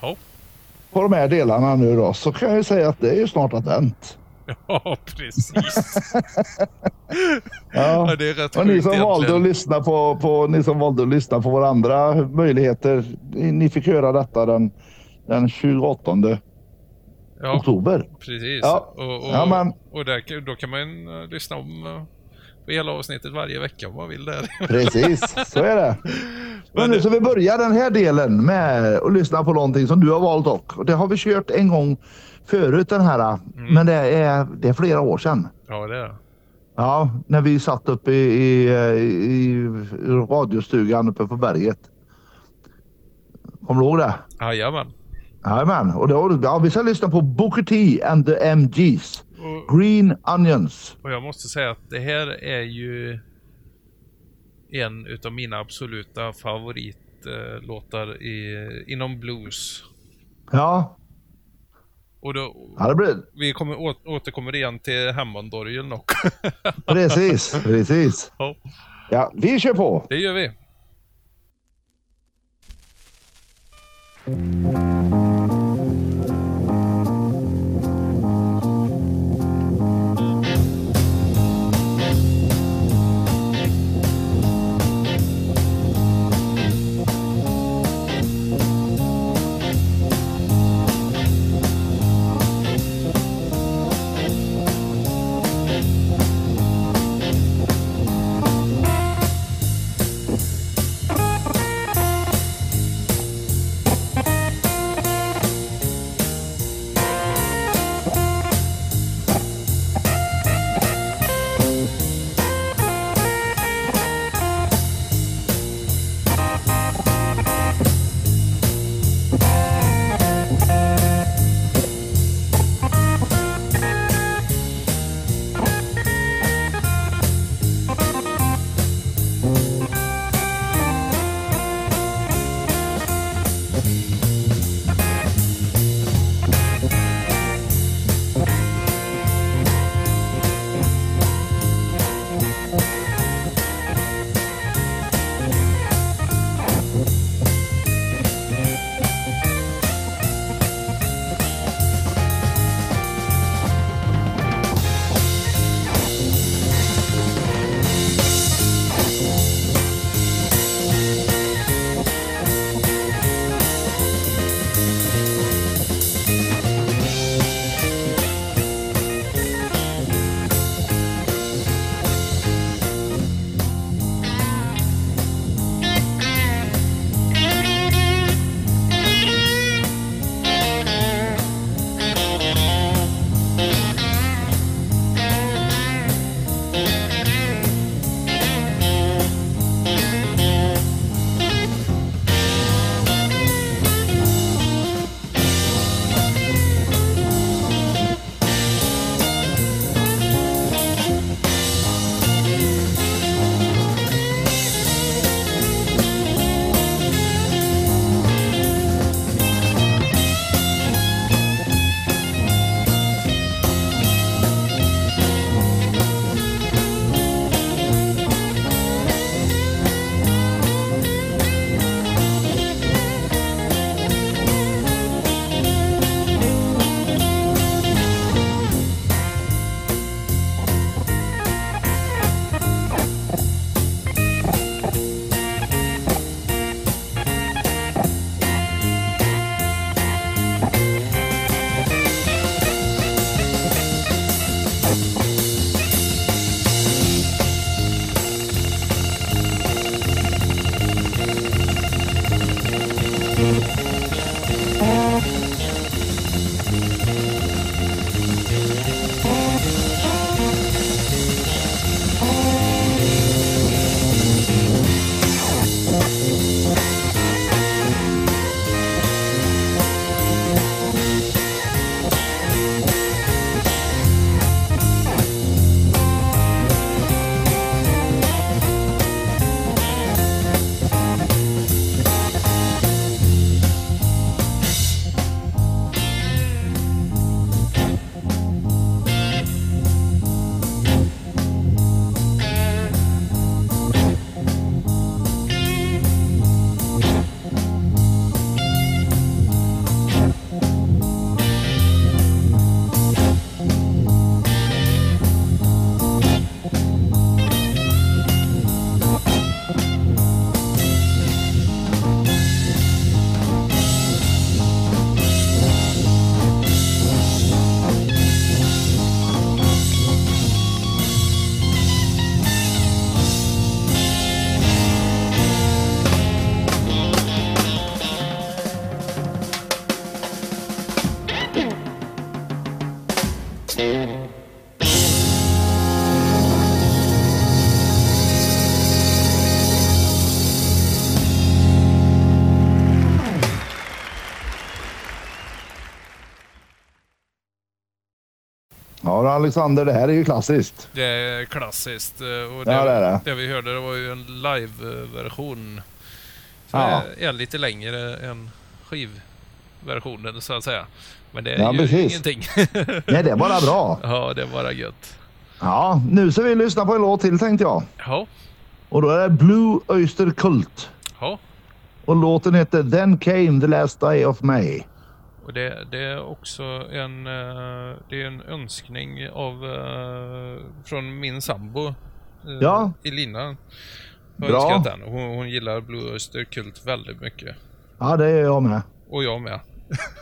Ja. på de här delarna nu då så kan jag ju säga att det är ju snart advent. Ja, precis. Ja. Ja, det är rätt Och ni som valde att lyssna på, på, ni som valde att lyssna på våra andra möjligheter. Ni fick höra detta den, den 28 Ja, oktober. precis. Ja. Och, och, Ja, men- och där, då kan man uh, lyssna om uh, på hela avsnittet varje vecka om man vill där. Precis, så är det. Men nu det- så vi börjar den här delen med att lyssna på någonting som du har valt. Och det har vi kört en gång förut den här. Men det är, det är flera år sedan. Ja, det är det. Ja, när vi satt uppe i, i, i radiostugan uppe på berget. Kommer du ihåg det? Jajamän. Jajamän, och då, ja, vi ska lyssna på Booker T and the MGs. Och, Green Onions. och jag måste säga att det här är ju en utav mina absoluta favoritlåtar i, inom blues. Ja, Och då, ja det blir vi kommer å, återkommer igen till Hammondorgeln och precis, precis. ja, Ja, vi kör på. det gör vi. Alexander, det här är ju klassiskt. Det är klassiskt. eh, Och det, Ja, det är det. vi hörde det var ju en live-version. Som Ja. är, är lite längre än skivversionen så att säga. Men det är Ja, ju precis. ingenting. Nej, det är bara bra. ja, det är bara gött. Ja, nu ska vi lyssna på en låt till tänkte jag. Ja, Och då är det Blue Oyster Cult. ja. Och låten heter Then Came the Last Day of May. Och det, det är också en, eh, det är en önskning av, eh, från min sambo. eh, Ja. Elina. Har Bra. önskat den. Hon, hon gillar Blue Oyster Cult väldigt mycket. Ja, det är jag med. Och jag med.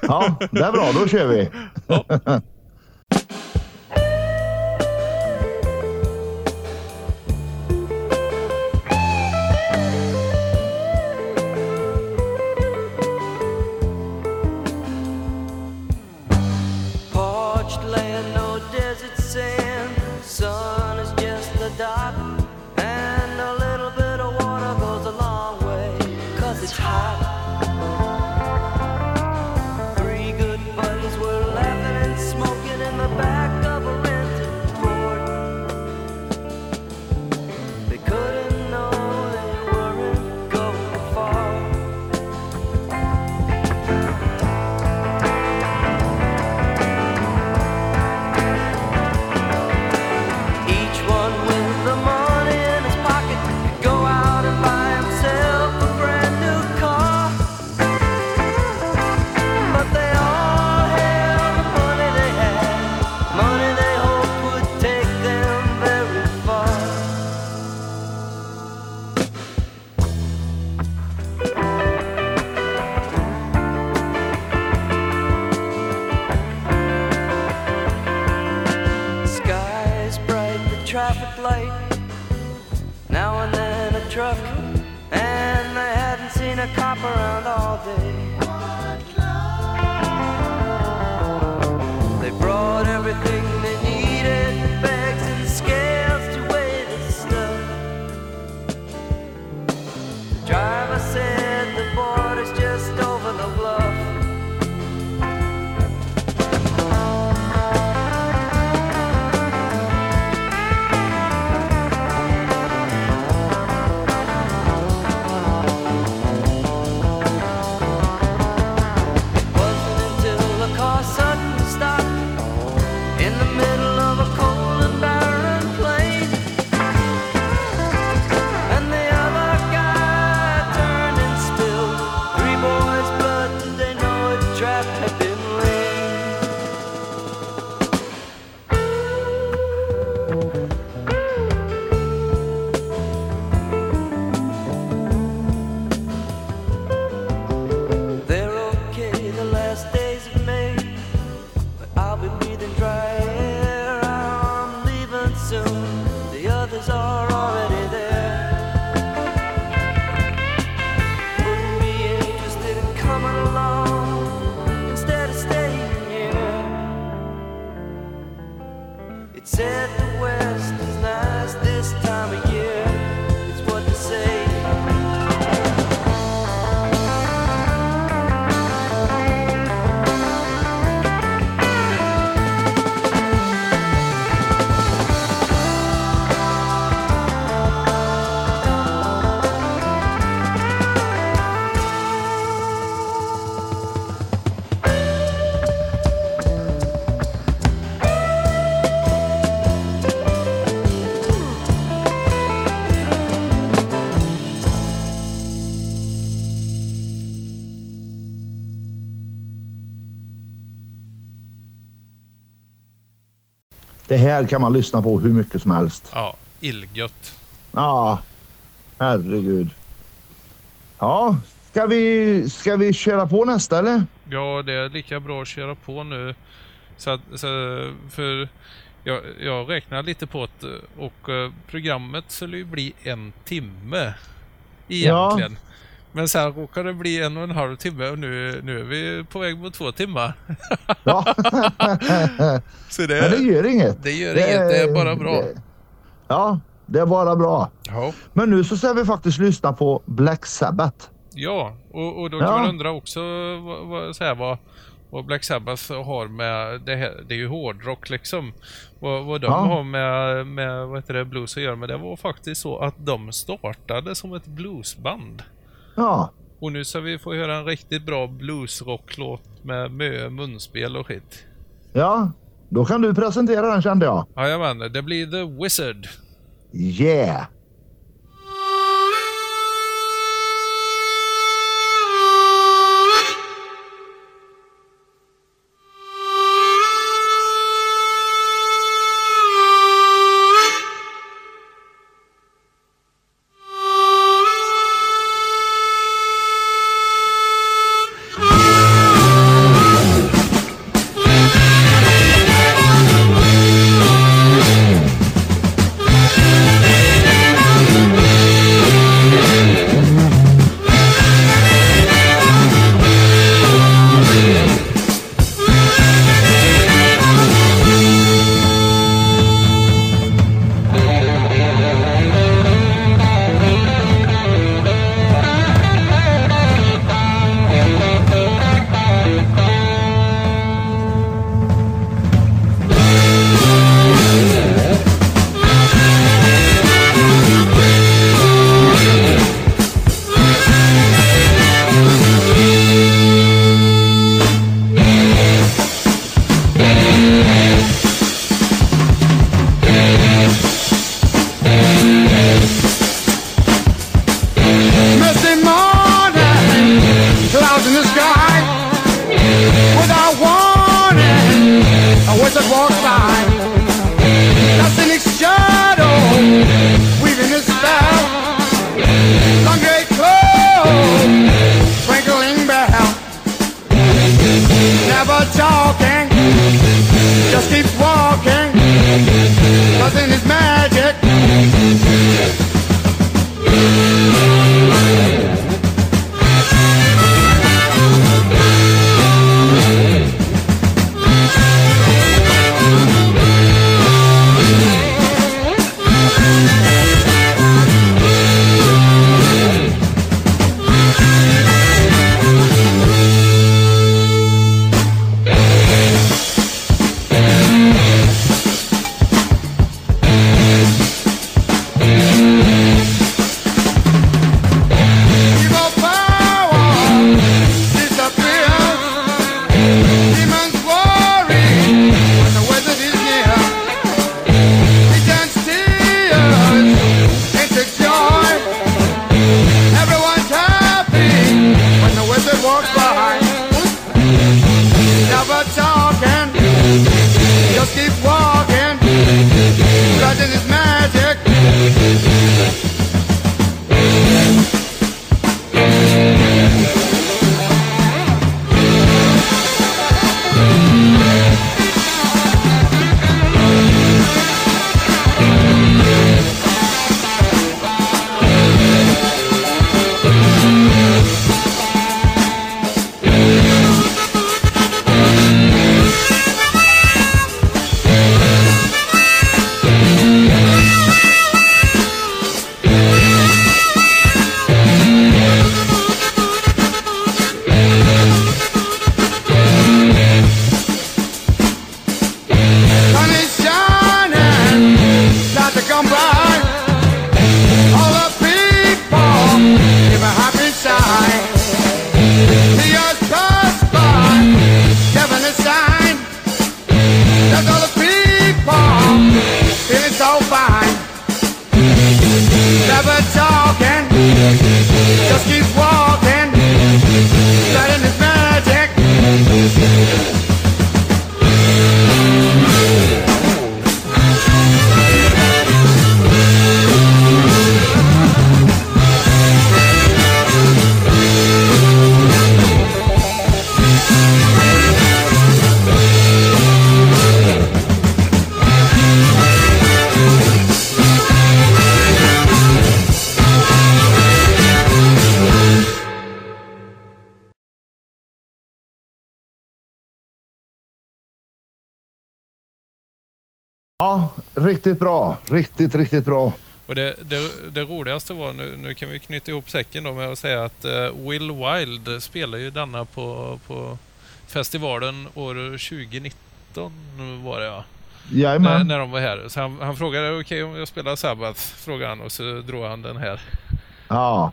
Ja, det är bra. Då kör vi. Parched här kan man lyssna på hur mycket som helst. Ja, illgött. Ja, herregud. Ja, ska vi, ska vi köra på nästa eller? Ja, det är lika bra att köra på nu. Så så, för jag, jag räknar lite på det och eh, programmet skulle ju bli en timme egentligen. Men sen råkade det bli en och en halv timme och nu, nu är vi på väg mot två timmar. Ja. Så det, Men det gör inget. Det gör det, inget, det är bara bra. Det, ja, det är bara bra. Ja. Men nu så ska vi faktiskt lyssna på Black Sabbath. Ja, och, och då kan ja. man undra också vad, vad, så här, vad, vad Black Sabbath har med det här. Det är ju hårdrock liksom. Vad, vad de ja. har med, med vad heter det, blues att göra. Men det var faktiskt så att de startade som ett bluesband. Ja. Och nu ska vi få höra en riktigt bra bluesrocklåt med mycket munspel och skit. Ja, då kan du presentera den kände jag. Jajamän, det blir The Wizard. Yeah! riktigt bra. Riktigt, riktigt bra. Och det, det, det roligaste var, nu, nu, kan vi knyta ihop säcken då med att säga att eh, Will Wild spelar ju denna på, på festivalen år 2019 var det ja. Jajamän. När, när de var här. Så han, han frågade okej okay, om jag spelar Sabbath, frågade han och så drog han den här. Ja.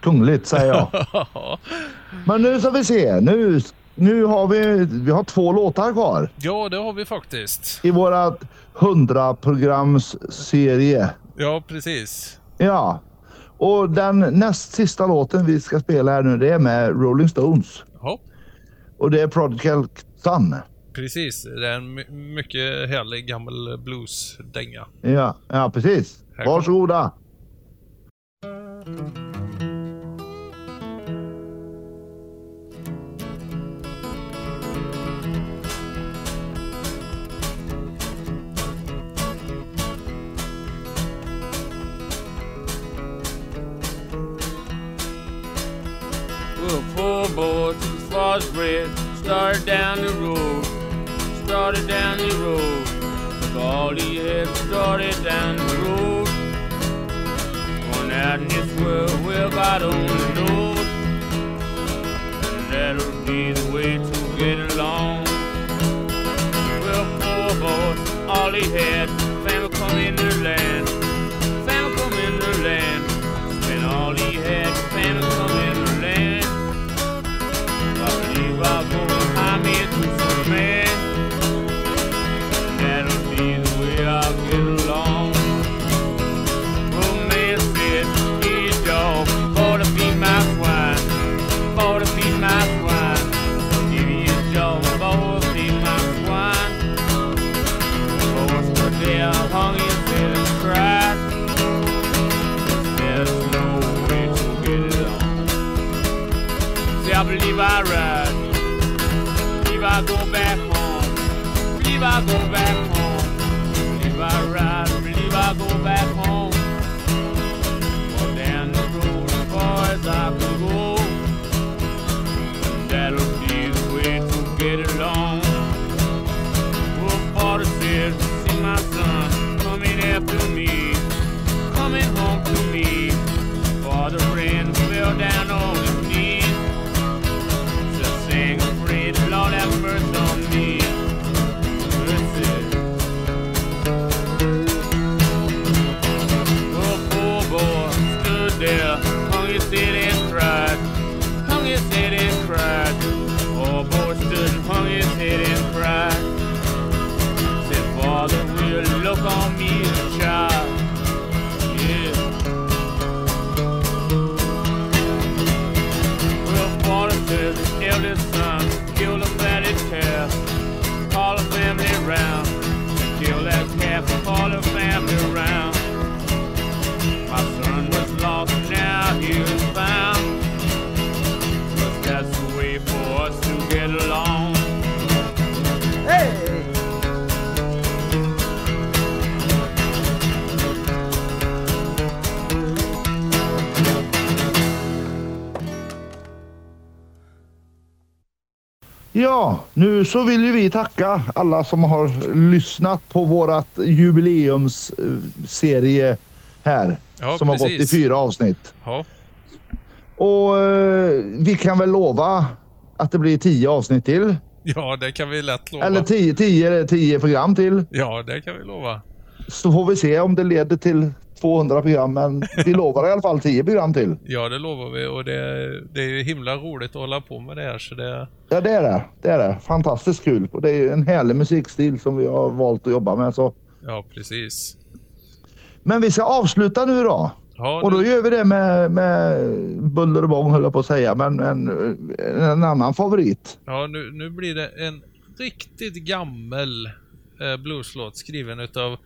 Kungligt säger jag. Men nu ska vi se. Nu, nu har vi, vi har två låtar kvar. Ja, det har vi faktiskt. I vårat 100 programs serie. Ja, precis. Ja. Och den näst sista låten vi ska spela här nu det är med Rolling Stones. Ja, Och det är Prodigal Son. precis. Det är en my- mycket härlig gammal blues-dänga. Ja, ja precis. Varsågoda. Poor boy took his father's bread, started down the road, started down the road. All he had, started down the road. Going out in this world, well, God only knows. And that'll be the way to get along. Well, poor boy, all he had, family come in the land, never go back så vill ju vi tacka alla som har lyssnat på vårat jubileumsserie här. Ja, som har gått precis. i fyra avsnitt. Ja, Och eh, vi kan väl lova att det blir tio avsnitt till. ja det kan vi lätt lova. Eller tio, tio, tio program till. Ja, det kan vi lova. Så får vi se om det leder till 200 program. Men vi lovar i alla fall tio program till. Ja, det lovar vi och det, det är ju himla roligt att hålla på med det här så det... Ja, det är det. Det är det. Fantastiskt kul. Och det är ju en härlig musikstil som vi har valt att jobba med. Så. Ja, precis. Men vi ska avsluta nu då. Ja, Och då gör vi det med, med buller och bång höll jag på att säga. Men en, en annan favorit. Ja, nu, nu blir det en riktigt gammel eh, blueslåt skriven utav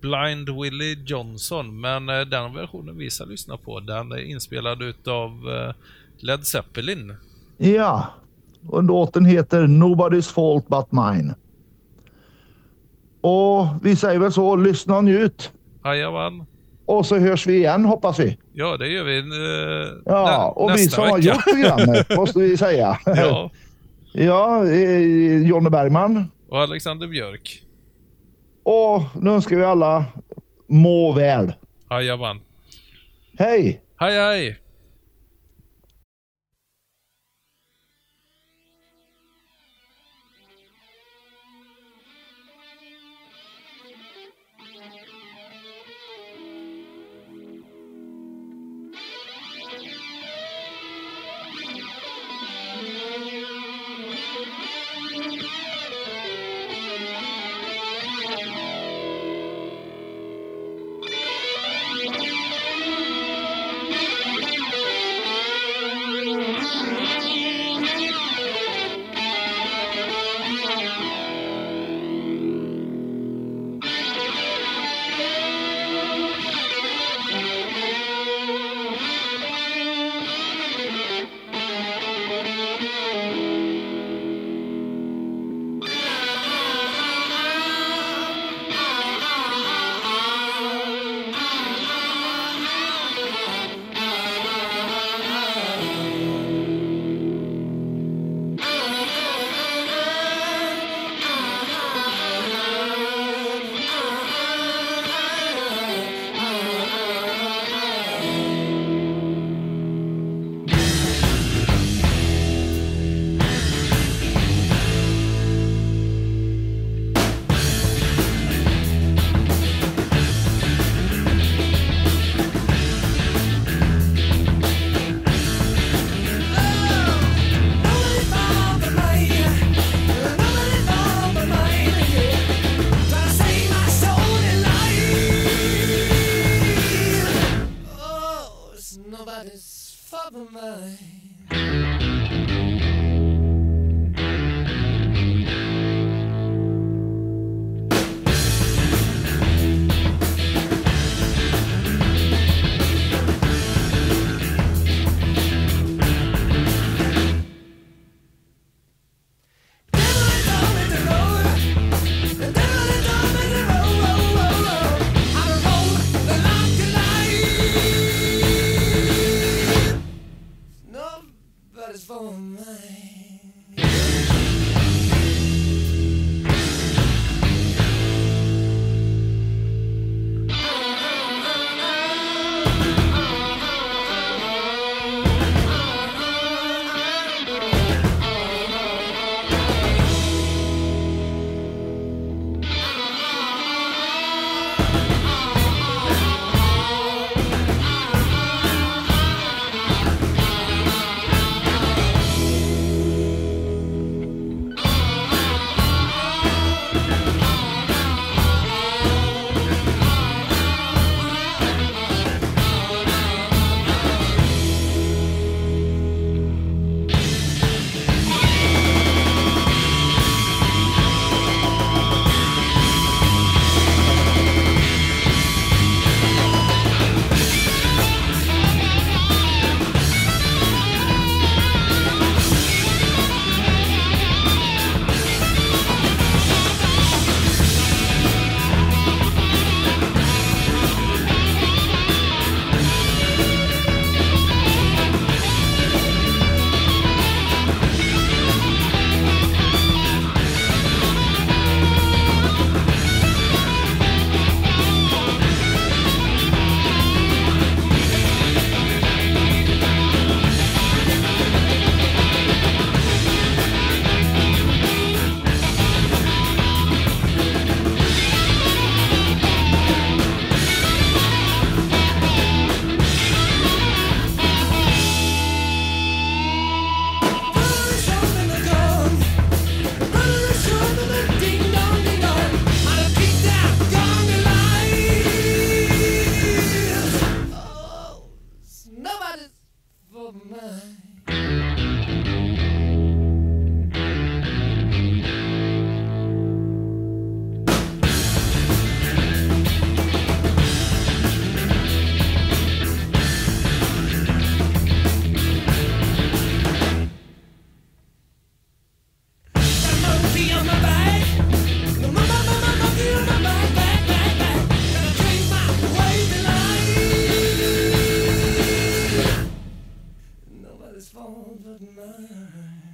Blind Willie Johnson. Men eh, den versionen vi ska lyssna på, den är inspelad utav eh, Led Zeppelin. Ja. Och låten heter Nobody's fault but mine. Och vi säger väl så, lyssna och njut. Jajamän. Och så hörs vi igen hoppas vi. Ja, det gör vi eh, Ja, och vi som har vecka. gjort programmet måste vi säga. ja, ja, eh, Jonny Bergman. och Alexander Björk. Och nu önskar vi alla må väl. Jajamän. Hej! Hej, hej! Nobody's fault but